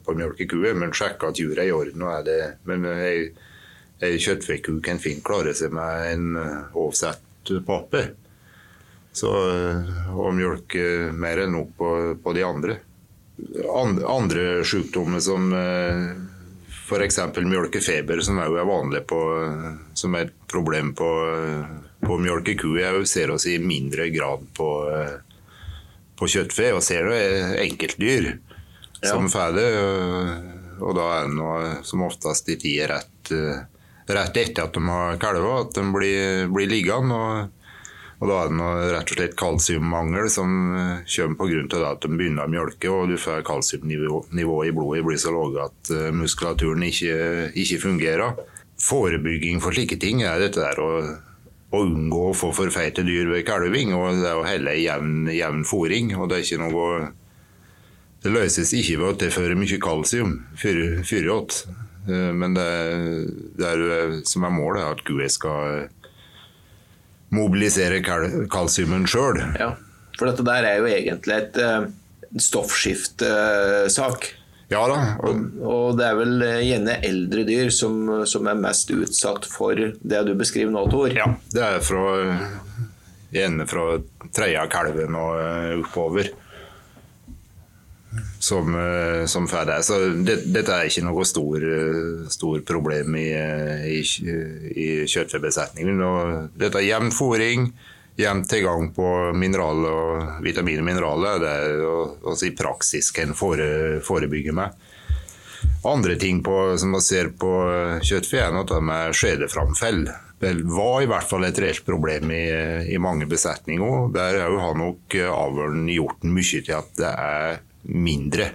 på mjølkekue. Men sjekk at juret er i orden. Og er det, men ei kjøttfeku kan fint klare seg med en eh, avsett pappe. Så, eh, og mjølke mer enn nok på, på de andre. Andre, andre sykdommer som f.eks. mjølkefeber, som også er vanlig på, som er et problem på, på mjølkeku, ser oss i mindre grad på eh, på kjøttfe, og ser det enkeltdyr som får det. Og da er det noe som oftest i tida rett, eh, rett etter at de har kalva, at de blir, blir liggende. Og, og da er det noe, rett og slett kalsiummangel som eh, kommer pga. at de begynner å mjølke, og du får kalsiumnivået i blodet blir så lavt at eh, muskulaturen ikke, ikke fungerer. Forebygging for slike ting er dette der å å unngå å få for feite dyr ved kalving, og det er å helle jevn, jevn fôring. og Det er ikke noe det løses ikke ved å tilføre mye kalsium, fyriot. Men det, det er, som er målet, er at kua skal mobilisere kal kalsiumen sjøl. Ja, for dette der er jo egentlig et uh, stoffskiftesak. Ja da. Og, Og det er vel eh, gjerne eldre dyr som, som er mest utsatt for det du beskriver nå, Tor. ja, det er fra gjerne fra tredje kalven og eh, oppover. Som, eh, som får det. Så det, dette er ikke noe stor, eh, stor problem i, eh, i, i kjøttfebesetningen. Dette er jevn fôring, jevn tilgang på mineral og vitamin og mineraler. Det er også i praksis en fore, forebygger med. Andre ting på, som man ser på kjøttfe, er noe med skjedeframfell. Det var i hvert fall et reelt problem i, i mange besetninger. Der har jo nok avlen gjort mye til at det er mindre.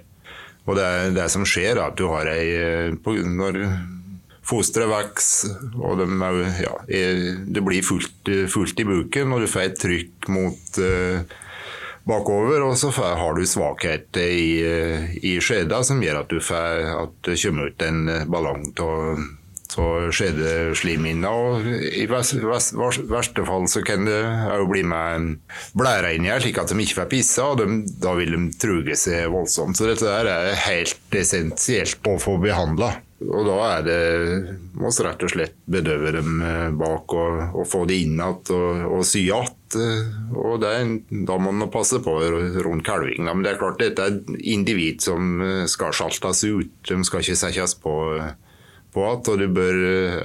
Og det, det som skjer, er at du har ei på- Når fosteret vokser, og de er, ja, det blir fullt, fullt, i buken, og du får et trykk mot uh, bakover, og så har du svakheter i, i skjeda som gjør at, du får, at det kommer ut en ballong av av Og I verste fall så kan det òg bli med blæra inni her, slik at de ikke får pisse, og de, da vil de truge seg voldsomt. Så dette der er helt essensielt å få behandla. Og da er det må vi rett og slett bedøve dem eh, bak og, og få det inn igjen og, og, sy igjen. Og det, da må man passe på rundt kalving. Men det er klart dette er et individ som eh, skal sjaltes ut. De skal ikke settes på på at, og du bør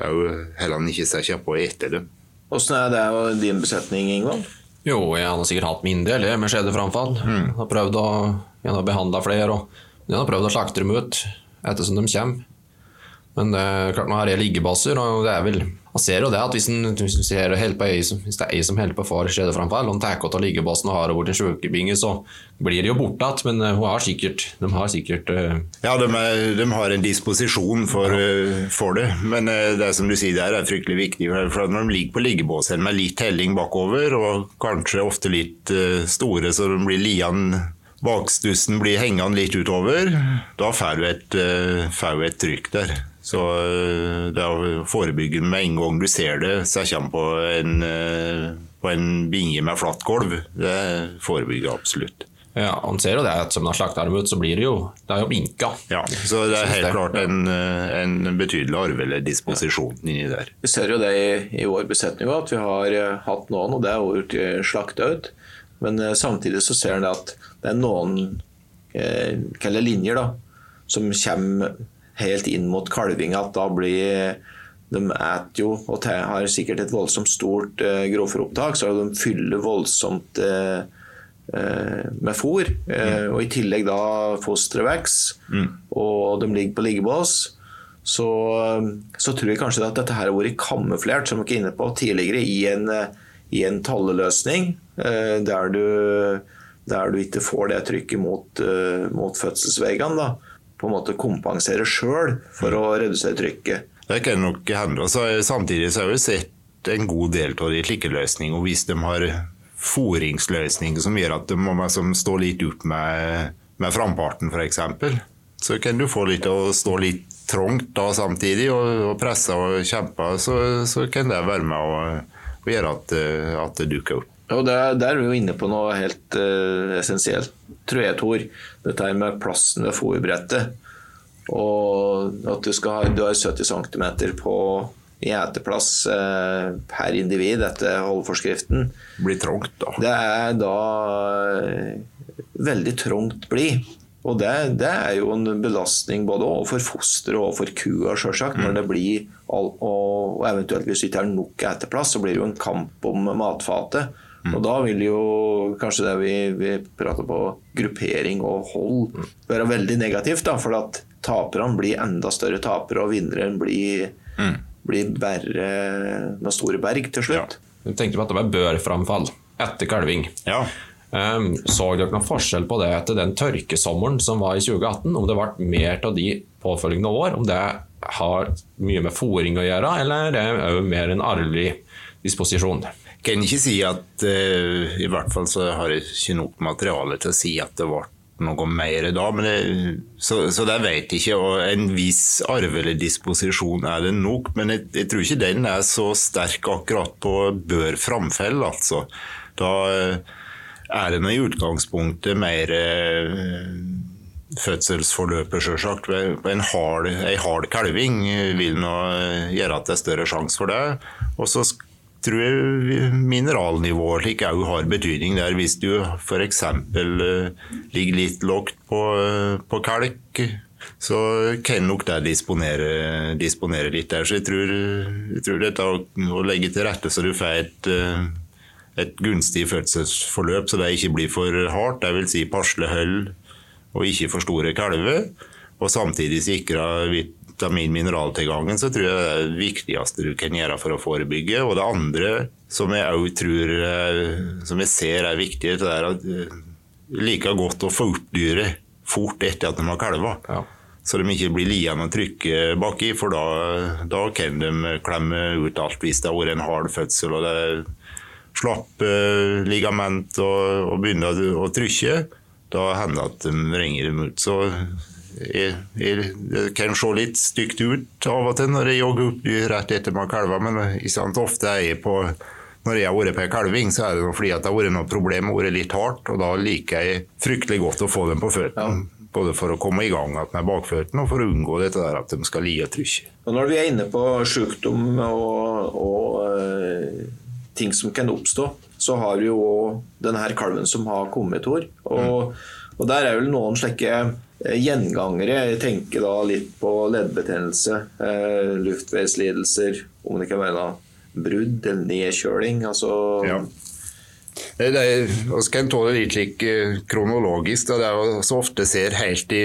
òg eh, heller ikke se på etter dem. Hvordan er det og din besetning, Ingvald? Jo, jeg har sikkert hatt min del med skjedeframfall. Mm. Jeg har prøvd å behandle flere, og jeg har prøvd å slakte dem ut ettersom de kommer. Men det er klart, nå har jeg liggebasser, og det er vel man ser jo det at hvis, en, hvis, ser ei, hvis det er ei som holder på å få skjedeframfall, og tar av liggebassen og har henne bort en sjukebinge, så blir det jo borte igjen. Men uh, hun har sikkert, de har sikkert uh... Ja, de, er, de, har en disposisjon for, uh, for det. Men det er som du sier, der er fryktelig viktig. For når de ligger på liggebåsen med litt helling bakover, og kanskje ofte litt store, så de blir lian bakstussen blir hengende litt utover, da får du et, et trykk der. Så eh, det å forebygge med en gang du ser det, så jeg kommer på en, eh, på en binge med flatt gulv, det forebygger absolutt. Ja, Han ser jo det at som han slakter dem ut, så blir det jo det er jo minka. Ja, så det er helt klart en, eh, en betydelig arvedisposisjon inni der. Vi ser jo det i, i vår besetning at vi har hatt noen, og det er blitt slakta ut. Men samtidig så ser en at det er noen eh, linjer da, som kommer helt inn mot kalving at da blir de et jo og har sikkert et voldsomt stort eh, grovfòropptak, så de fyller voldsomt uh, uh, med fôr. Eh, og i tillegg da fosteret vokser, mm. og de ligger på liggebås. Så, så, tror jeg kanskje at dette her har vært kamuflert, som dere er inne på tidligere, i en, i en talleløsning der du, der du ikke får det trykket mot, mot fødselsveggene på en måte kompensere sjøl for å redusere trykket. Det kan nok hende. Samtidig så har vi sett en god del av de slike løsninger. Hvis de har foringsløsninger som gjør at de må stå litt opp med, med framparten f.eks., så kan du få litt å stå litt trangt da samtidig og, og presse og kjempe. Så, så, kan det være med å, å gjøre at, at det dukker opp. Og der, der, er vi jo inne på noe helt uh, essensielt, tror jeg, Tor. Dette her med plassen ved fòrbrettet. Og at du, skal, du har 70 cm på gjeteplass uh, per individ etter holdeforskriften. Blir trangt, da. Det er da uh, veldig trangt blid. Og det, det, er jo en belastning både overfor fosteret og overfor kua, selvsagt. Når mm. det blir, og, og eventuelt hvis det ikke er nok eteplass, så blir det jo en kamp om matfatet. Mm. Og da vil jo kanskje det vi, vi prater på gruppering og hold mm. være veldig negativt. da, For at taperne blir enda større tapere, og vinneren blir, mm. blir bare med store berg til slutt. Ja. Jeg tenkte på at det var børframfall etter kalving. Ja. Um, så dere noen forskjell på det etter den tørkesommeren som var i 2018? Om det ble mer av de påfølgende år? Om det har mye med fòring å gjøre, eller er det mer en arvelig disposisjon? Kan ikke si at uh, I hvert fall så har jeg ikke nok materiale til å si at det ble noe mer da. Det, så, så det vet jeg ikke. og En viss arvelig disposisjon er det nok, men jeg, jeg, tror ikke den er så sterk akkurat på bør framfell. altså. Da uh, er det nå i utgangspunktet mer uh, fødselsforløpet, sjølsagt. En hard, hard kalving vil nå gjøre at det er større sjanse for det. Og så tror jeg mineralnivået slik òg har betydning der. Hvis du f.eks. Eh, ligger litt lågt på, eh, på, kalk, så kan nok det disponere, disponere litt der. Så jeg tror, jeg tror dette å, å, legge til rette så du får et, eh, et gunstig fødselsforløp, så det ikke blir for hardt, dvs. Si pasle høll og ikke for store kalver, og samtidig sikre vitamin-mineraltilgangen, så tror jeg det er det viktigste du kan gjøre for å forebygge. Og det andre som jeg òg tror som jeg ser er viktig, det er at like godt å få opp dyret fort etter at de har kalva. Ja. Så de ikke blir liende og trykke baki, for da, da kan de klemme ut alt hvis det har vært en hard fødsel og det er slappe ligament og, og begynner å trykke. Da hender det at de ringer dem ut. Så jeg, det kan se litt stygt ut av og til når jeg jogger opp rett etter meg kalver, men sant, ofte er jeg på når jeg har vært på en kalving, så er det fordi at det har vært noe problem, vært litt hardt, og da liker jeg fryktelig godt å få dem på føttene. Ja. Både for å komme i gang med bakføttene og for å unngå dette der at de skal li og trykke. Og når vi er inne på sykdom og, og øh, ting som kan oppstå, så har vi jo denne kalven som har kommet, hår. Og, mm. og der er vel noen slike eh, gjengangere. Jeg tenker da litt på leddbetennelse, eh, luftveislidelser, om det kan være brudd eller nedkjøling. Altså ja. Det er, kan ta det litt like, kronologisk. Da. Det er så ofte ser helt i,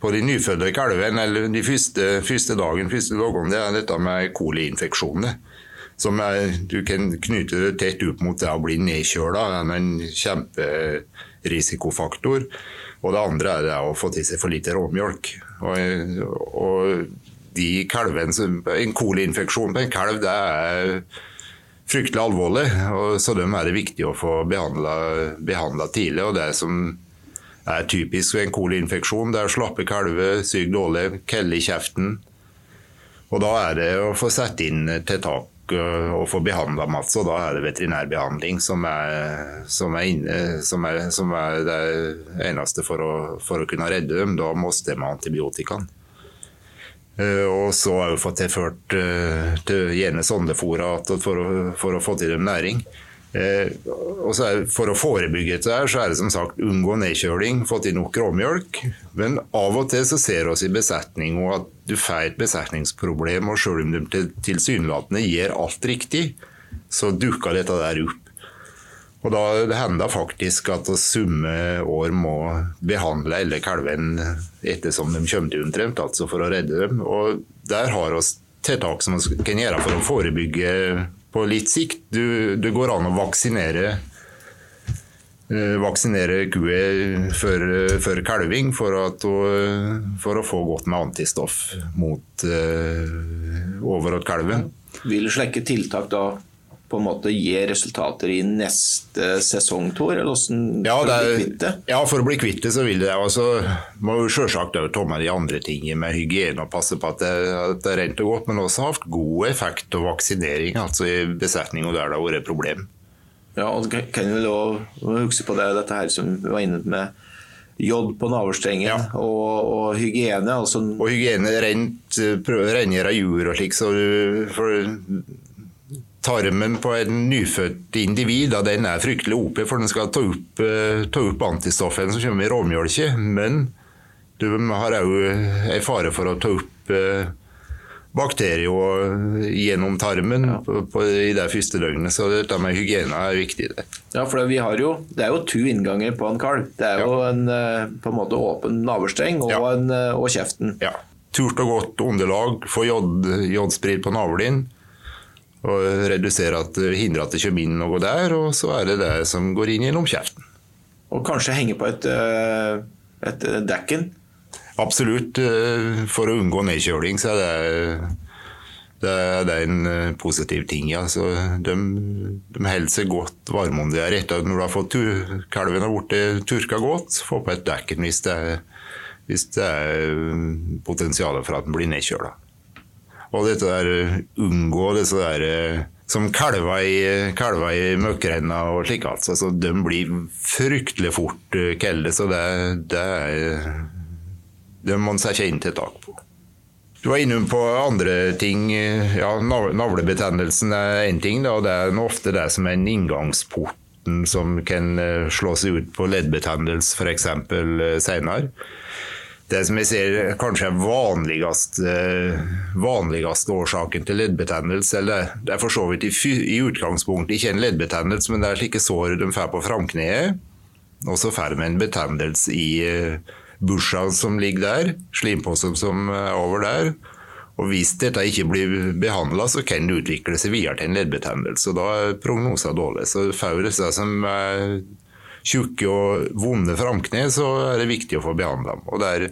på de nyfødte kalvene, eller de første, første dagen, første dagene, det er dette med koliinfeksjoner. Som er, du kan knytte det tett opp mot det å bli nedkjøla. Det er en kjemperisikofaktor. Og det andre er å få til seg for lite råmjølk. Og, og de kalven, En koleinfeksjon på en kalv det er fryktelig alvorlig. og Så dem er det viktig å få behandla tidlig. og Det som er typisk ved en koleinfeksjon. det er slappe kalver, syk dårlig, kelle i kjeften. Og Da er det å få satt inn tiltak og få behandla Mats, og da er det veterinærbehandling som er, som er, inne, som er, som er det eneste for å, for å, kunne redde dem. Da må med antibiotikaen. Eh, og så har vi fått tilført uh, til gjerne sondefôra for, for, å få til dem næring. Uh, og så er, For å forebygge dette her, så er det som sagt unngå nedkjøling, få til nok råmjølk. Men av og til så ser vi i besetning at du får et besetningsproblem, og selv om de tilsynelatende gjør alt riktig, så dukker dette der opp. Og da det faktisk at vi summe år må behandle alle kalvene ettersom de kommer til omtrent, altså for å redde dem. Og der har vi tiltak som vi kan gjøre for å forebygge på litt sikt. Du, det går an å vaksinere uh, vaksinere kua før, før, kalving for, at, uh, for, å få godt med antistoff mot uh, overåt-kalven. Vil slike tiltak da på en måte gi resultater i neste sesong, Tor? Eller hvordan ja, for å bli kvitt det? Ja, for å bli kvitt det, så vil det altså, må jo selvsagt ta med de andre tingene med hygiene og passe på at det, at det er rent og godt, men også hatt god effekt av vaksinering altså i besetninga der det har vært problem. Ja, og kan vi også huske på det, dette her som vi var inne med jod på navlestrengen ja. og, og, hygiene. Altså... Og hygiene, rent, rengjøre jord og slik. Så for tarmen på en nyfødt individ da, den er fryktelig OP, for den skal ta opp, uh, ta opp antistoffene som kommer i råmjølka. Men du har òg en fare for å ta opp uh, bakterier gjennom tarmen ja. på, på, i det første døgnet. Så dette med hygiene er viktig. Det. Ja, for det, jo, det er jo to innganger på en kalv. Det er ja. jo en eh, på en måte åpen navlesteng og, ja. og, kjeften. Ja. Turt og godt underlag, få jodsprit på navlen og redusere at, hindre at det kommer inn noe der, og så er det det som går inn gjennom kjeften. Og kanskje henge på et, eh, et dekken? Absolutt. Eh, for å unngå nedkjøling så er det, det, det er en eh, positiv ting. Ja. Så de, de holder seg godt varme om de er etter når du har fått kalven har blitt turka godt. Få på et dekken hvis det hvis det er potensial for at den blir nedkjøla. Og dette der eh, unngå disse der eh, som kalver i, kalver i møkkrenna og slik. Altså. Så de blir fryktelig fort eh, kalde, så det, det, er, det må man sette inn tiltak på. Du var inne på andre ting. Ja, Navlebetennelsen er én ting, og det er ofte det som er en inngangsporten som kan slå seg ut på leddbetennelse f.eks. senere. Det som jeg ser kanskje er vanligste, vanligste årsaken til leddbetennelse, eller det er for så vidt i, i utgangspunktet ikke en leddbetennelse, men det er slike sår de får på framkneet. Og så får de en betennelse i uh, busha som ligger der, slimposen som er over der. Og Hvis dette ikke blir behandla, så kan det utvikle seg videre til en leddbetennelse. og Da er prognosen dårlig. Så får disse som er tjukke og vonde framkne, så er det viktig å få behandla dem. Og der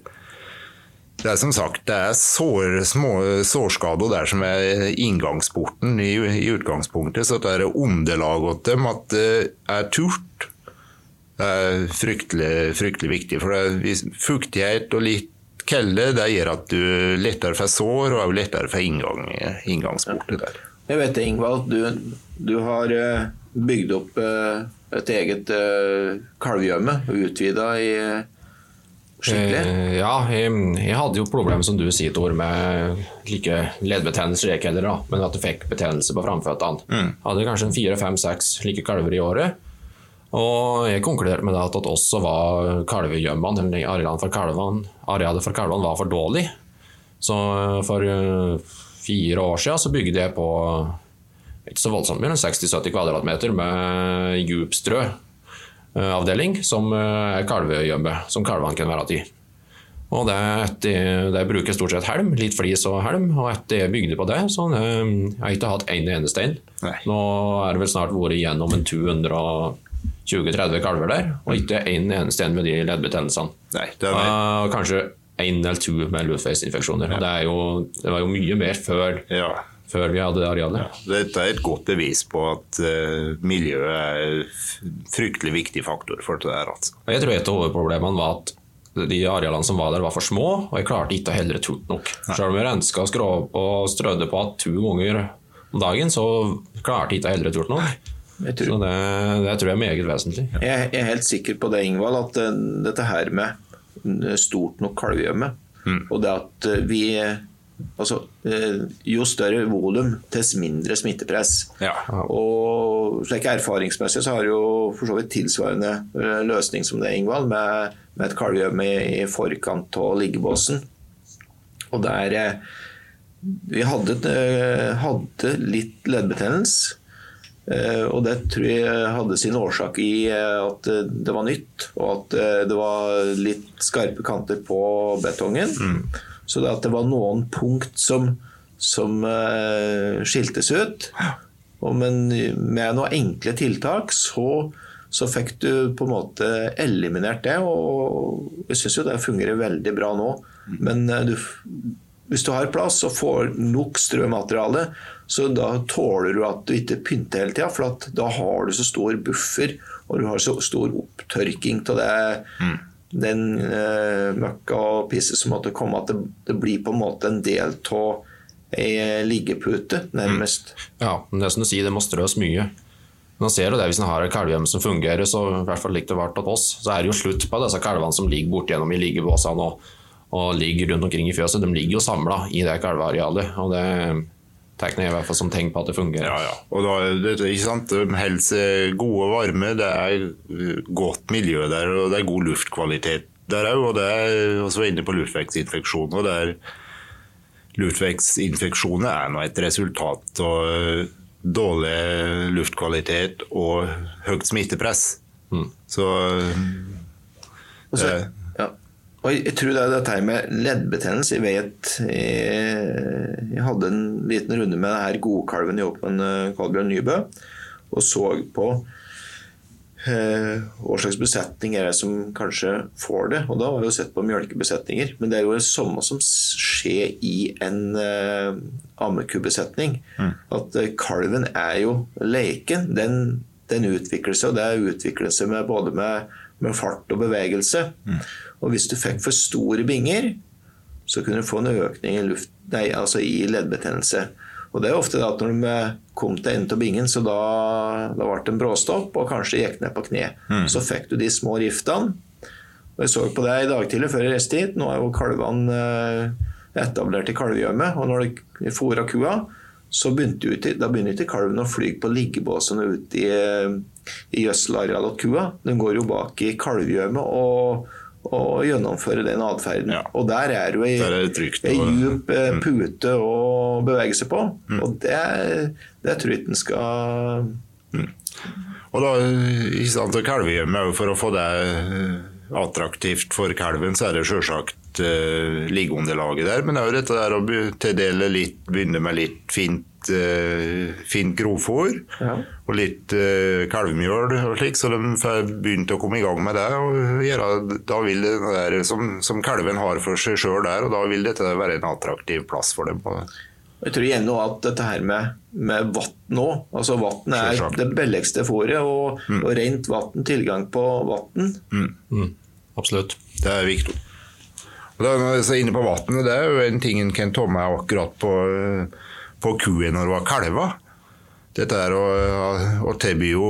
Det er som sagt det er sår, små sårskader der som er inngangsporten i, i utgangspunktet. Så det er underlaget til dem at det er turt. Det er fryktelig, fryktelig viktig. For det er fuktighet og litt kelle det gjør at du lettere får sår og lettere får inngang, inngangsportet der. Jeg vet det, Ingvald. Du, du har eh, bygd opp eh, et eget eh, kalvgjømme og utvida i skikkelig. Eh, ja, jeg, jeg hadde jo problemer, som du sier, Tor, med like leddbetennelser, jeg heller, da, men at du fikk betennelse på framføttene. Mm. Hadde kanskje en fire, fem, seks like kalver i året. Og jeg konkluderte med at det også var kalvegjømmene, eller arealet for kalvene, arealet for kalvene var for dårlig. Så for fire år siden så bygde jeg på ikke så voldsomt mye, 60-70 kvadratmeter med djupstrø-avdeling, som er kalvegjømme, som kalvene kan være i. Og det, etter, det bruker stort sett helm, litt flis og helm. Og etter jeg bygde på det, så har jeg ikke hatt en enestein. Nå er det vel snart vært gjennom en 220-30 kalver der, og ikke en enestein med de leddbetennelsene. Uh, kanskje én eller to med luftveisinfeksjoner. Ja. Det, det, var jo mye mer før, ja. Før vi hadde det arealet. Ja. Dette er et godt bevis på at uh, miljøet er en fryktelig viktig faktor for det der. Altså. Jeg tror et av hovedproblemene var at de arealene som var der, var for små, og jeg klarte ikke å helle tut nok. Selv om jeg renska og strødde på at to ganger om dagen, så klarte jeg ikke å helle tut nok. Tror, så det, det, tror jeg er meget vesentlig. Jeg er helt sikker på det, Ingvald, at uh, dette her med stort nok kalvgjømme. Mm. Og det at uh, vi Altså, eh, jo større volum, dess mindre smittepress. Ja. Og slik erfaringsmessig så har jo for så vidt tilsvarende eh, løsning som det, Ingvald, med, med et kalvgjømme i forkant av liggebåsen. Og der Vi hadde, hadde litt leddbetennelse. Eh, og det tror jeg hadde sin årsak i eh, at eh, det var nytt, og at det var litt skarpe kanter på betongen. Mm. Så det, det var noen punkt som, som skiltes ut. Og men med noen enkle tiltak så, så, fikk du på en måte eliminert det. Og jeg syns jo det fungerer veldig bra nå. Men Men du, hvis du har plass og får nok strømateriale, så da tåler du at du ikke pynter hele tida, for da har du så stor buffer og du har så stor opptørking av det. Mm. Den uh, møkka og pisset som måtte komme, at det, det, blir på en måte en del av ei liggepute, nærmest. Mm. Ja, det er som du sier, det må strøs mye. Man ser jo det Hvis man har et kalvehjem som fungerer, så i hvert fall likt det vært hos oss, så er det jo slutt på disse kalvene som ligger bortigjennom i liggebåsene og, og, ligger rundt omkring i fjøset. De ligger jo samla i det kalvearealet. og det tegner i hvert fall som tegn på at det fungerer. Ja, ja. Og da, det, ikke sant? Helse, gode varme, det er godt miljø der, og det er god luftkvalitet der òg. Og det er også inne på luftveksinfeksjoner. og det er Luftveksinfeksjoner er nå et resultat av dårlig luftkvalitet og høyt smittepress. Mm. Så, så eh, og jeg tror det er dette med leddbetennelse Jeg vet jeg, jeg hadde en liten runde med denne godkalven i Åpen Kolbjørn Nybø og så på eh, hva slags besetning er det som kanskje får det. Og da har vi jo sett på mjølkebesetninger. Men det er jo det samme som skjer i en eh, ammekubesetning. Mm. At eh, kalven er jo leken. Den, den utvikler seg, og det er utvikler seg med, både med, med fart og bevegelse. Mm. Og hvis du fikk for store binger, så kunne du få en økning i, luft, nei, altså i leddbetennelse. Og det er ofte at når de kom til enden av bingen, så da, da ble det en bråstopp og kanskje gikk ned på kne. Mm. Så fikk du de små riftene. Og Jeg så på det i dag tidlig før jeg reiste hit. Nå er jo kalvene eh, etablert i kalvegjørme, Og når de fôra kua, så begynte ut, da begynner ikke kalven å fly på liggebåsene ute i, eh, i gjødselarealet til kua. Den går jo bak i kalvegjørme og og gjennomføre den atferden. Ja. Og der er jo ei, ei djup eh, mm. pute å bevege seg på. Mm. Og det, det tror jeg ikke en skal mm. Og da, i stand til kalvehjemmet, for å få det eh, attraktivt for kalven, så er det selvsagt uh, liggeunderlaget der. Men jo dette der å tildele litt, begynne med litt fint litt uh, fint grovfôr Ja. og litt uh, kalvemjøl og slik, så de får begynt å komme i gang med det. og gjøre, Da vil det der som, som kalven har for seg sjøl der, og da vil dette være en attraktiv plass for dem. Jeg tror igjen at dette her med, med vann òg. Altså vann er det billigste fôret, og, og rent vann, tilgang på vann. Mm, absolutt. Det er viktig. Og da, er inne på vannet, det er jo en ting en kan ta med akkurat på, uh, på kua når hun har kalva. Dette er å, å tilby jo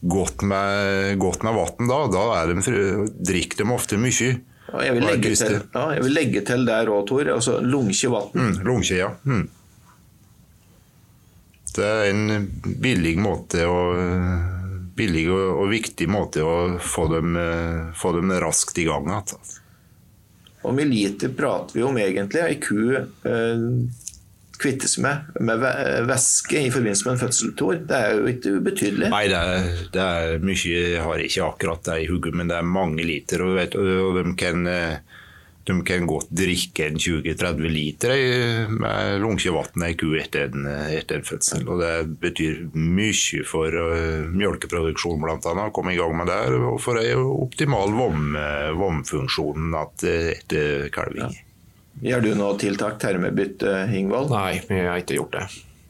godt med, godt med vann da. Da er de, drikker de ofte mye. Ja, jeg vil legge til, ja, jeg vil legge til der òg, Tor. Altså lunkje vann. Mm, lunkje, ja. Mm. Det er en billig måte å Billig og, og viktig måte å få dem, få dem raskt i gang igjen. Hvor mye liter prater vi om egentlig? Ei ku eh, kvittes med med væske i forbindelse med en fødsel, Tor. Det er jo ikke ubetydelig. Nei, det er, det er mye Jeg har ikke akkurat det i hodet, men det er mange liter. Og, vet, og de, kan, eh, de kan godt drikke en 20-30 liter eh, med lunkevann ei ku etter en, eh, etter en fødsel. Og det betyr mye for uh, melkeproduksjon, blant annet. å Komme i gang med det. Og for ei optimal vom, eh, vomfunksjon eh, etter kalving. Gjør du noe tiltak termebytte, Ingvald? Nei, jeg har ikke gjort det.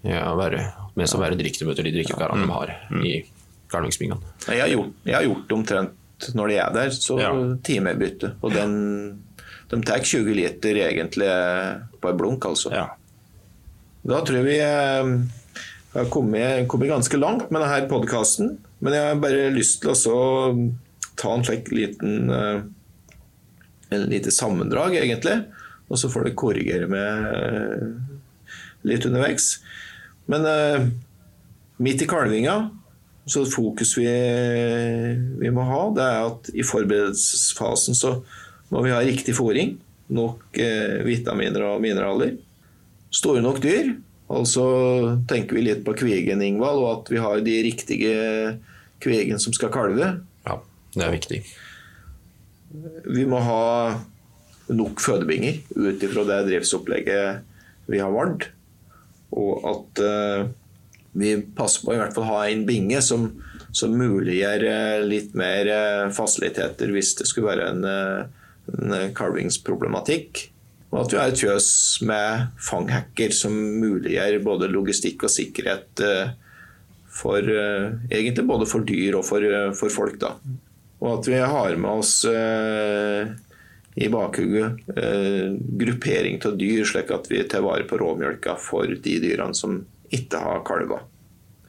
Jeg har bare, med så være drikkemøter de drikkekarene de har i kalvingsbingene. Jeg har gjort, jeg har gjort omtrent når de er der, så Ja. timebytte. Og den, de tar 20 liter egentlig på en blunk, altså. Ja. Da tror jeg vi eh, har kommet, kommet ganske langt med denne podkasten. Men jeg har bare lyst til å ta en slik liten eh, En lite sammendrag, egentlig. Og så får du korrigere med eh, litt underveis. Men eh, midt i kalvinga så et fokus vi, vi må ha, det er at i forberedelsesfasen så må vi ha riktig fôring. Nok eh, vitaminer og mineraler store nok dyr. Altså tenker vi litt på kvigen, Ingvald, og at vi har de riktige kvigen som skal kalve. Ja, det er viktig. Vi må ha nok fødebinger ut ifra det driftsopplegget vi har valgt. Og at uh, vi passer på å i hvert fall ha en binge som, som muliggjør uh, litt mer uh, fasiliteter hvis det skulle være en, en kalvingsproblematikk. Og at vi har et fjøs med fanghacker som muliggjør både logistikk og sikkerhet for egentlig både for dyr og for, for folk. da. Og at vi har med oss i bakhugget eh, gruppering av dyr, slik at vi tar vare på råmjølka for de dyrene som ikke har kalva.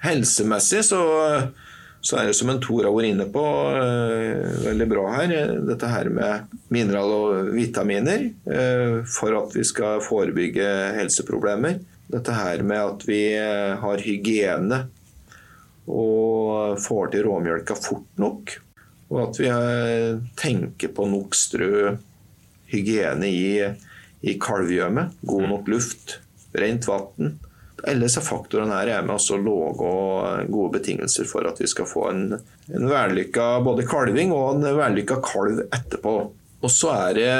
Helsemessig så, så er det som en Tor har vært inne på, eh, veldig bra her, dette her med mineral og vitaminer eh, for at vi skal forebygge helseproblemer. Dette her med at vi eh, har hygiene og får til råmjølka fort nok. Og at vi eh, tenker på nok strø, hygiene i, i kalvgjømet, god nok luft, rent vann. Alle disse faktorene her er med også lave og gode betingelser for at vi skal få en, en vellykka både kalving og en vellykka kalv etterpå. Og så er det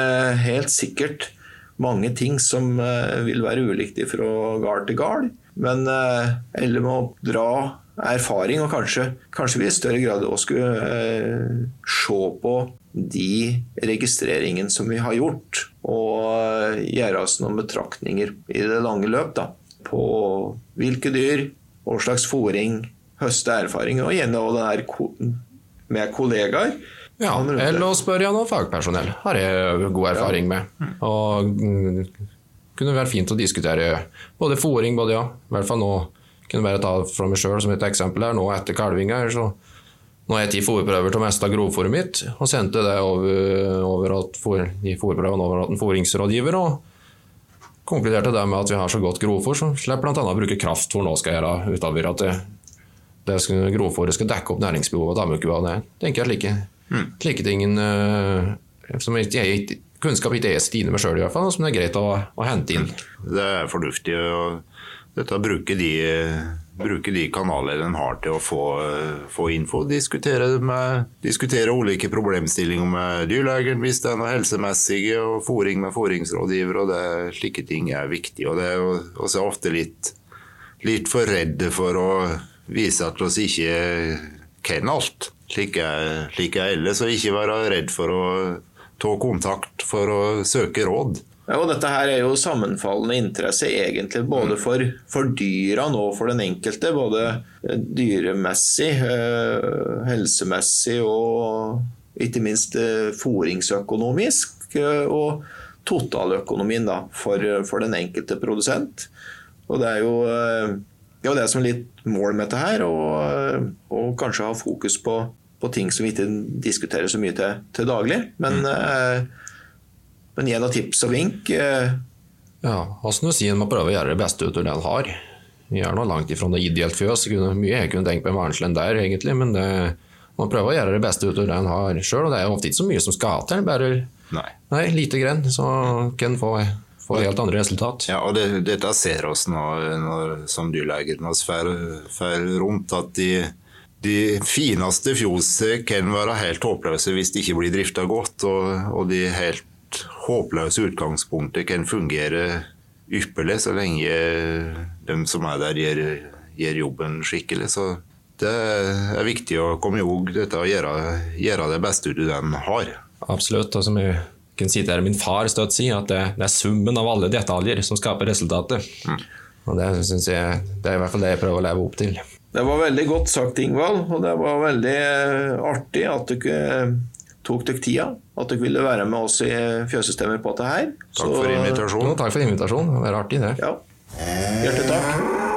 helt sikkert mange ting som eh, vil være ulikt fra gard til gard. Men eller alle må dra erfaring, og kanskje, kanskje vi i større grad også skulle eh, se på de registreringene som vi har gjort, og eh, gjøre oss noen betraktninger i det lange løp da, på hvilke dyr, hva slags fôring, høste erfaring, og gjerne også den her med kollegaer. Ja, eller å spørre noe fagpersonell. Har jeg god erfaring med. Og mm, kunne være fint å diskutere både fôring, både ja. I hvert fall nå kunne bare ta fra meg sjøl som et eksempel her. Nå etter kalvinga så nå har jeg ti fôrprøver til å meste grovfôret mitt, og sendte det over, over at for, i fôrprøvene over at en fôringsrådgiver. og konkluderte det med at vi har så godt grovfôr, så slipper bl.a. å bruke kraftfôr nå skal gjøre utover at det, det skal, grovfôret skal dekke opp næringsbehovet til amukua. Det tenker jeg slike, slike ting uh, som jeg, ikke- kunnskap ikke jeg Stine meg med sjøl, i hvert fall, som det er greit å, å hente inn. Det er fornuftig. å dette bruke de, bruke de kanalene en har til å få, få info. Diskutere, med, diskutere ulike problemstillinger med dyrlegen hvis det er noe helsemessige, og fòring med fòringsrådgiver og det, Slike ting er viktig. og Det er også ofte litt litt for redde for å vise at vi ikke kan alt. Slik jeg, slik jeg ellers, og ikke være redd for å ta kontakt for å søke råd. Ja, og dette her er jo sammenfallende interesse egentlig både for, for dyrene og for den enkelte. Både eh, dyremessig, eh, helsemessig og ikke minst eh, fôringsøkonomisk. Og totaløkonomien da, for, for den enkelte produsent. Og det er jo det, er det som er litt mål med dette her, og, og kanskje ha fokus på, på, ting som vi ikke diskuterer så mye til, til daglig. Men mm. Men gi noen tips og vink. Eh. Ja, åssen du sier, man prøver å gjøre det beste ut av det en har. Vi er nå langt ifra noe ideelt fjøs. Mye jeg kunne tenkt på en varenslen der, egentlig. Men det, man prøver å gjøre det beste ut av det en har sjøl, og det er ofte ikke så mye som skal til. Bare nei. nei lite grann, så kan en få, få helt andre resultat. Ja, og det, dette ser oss nå når, som dyrleger når vi fer rundt, at de de fineste fjosene kan være helt håpløse hvis de ikke blir drifta godt. Og, og de helt håpløse utgangspunktet kan fungere ypperlig så lenge de som er der, gjør, gjør jobben skikkelig. Så det er viktig å komme i hug dette og gjøre, gjøre, det beste du den har. Absolutt. og som jeg kan si til Min far støtt si, at det, det, er summen av alle detaljer som skaper resultatet. Mm. Og Det synes jeg, det er i hvert fall det jeg prøver å leve opp til. Det var veldig godt sagt, Ingvald. Og det var veldig artig at du ikke tok dere tida, at dere ville være med oss i Fjøssystemet på dette her. Takk for invitasjonen. takk for invitasjonen. Det var artig, det. Ja. Hjertelig takk.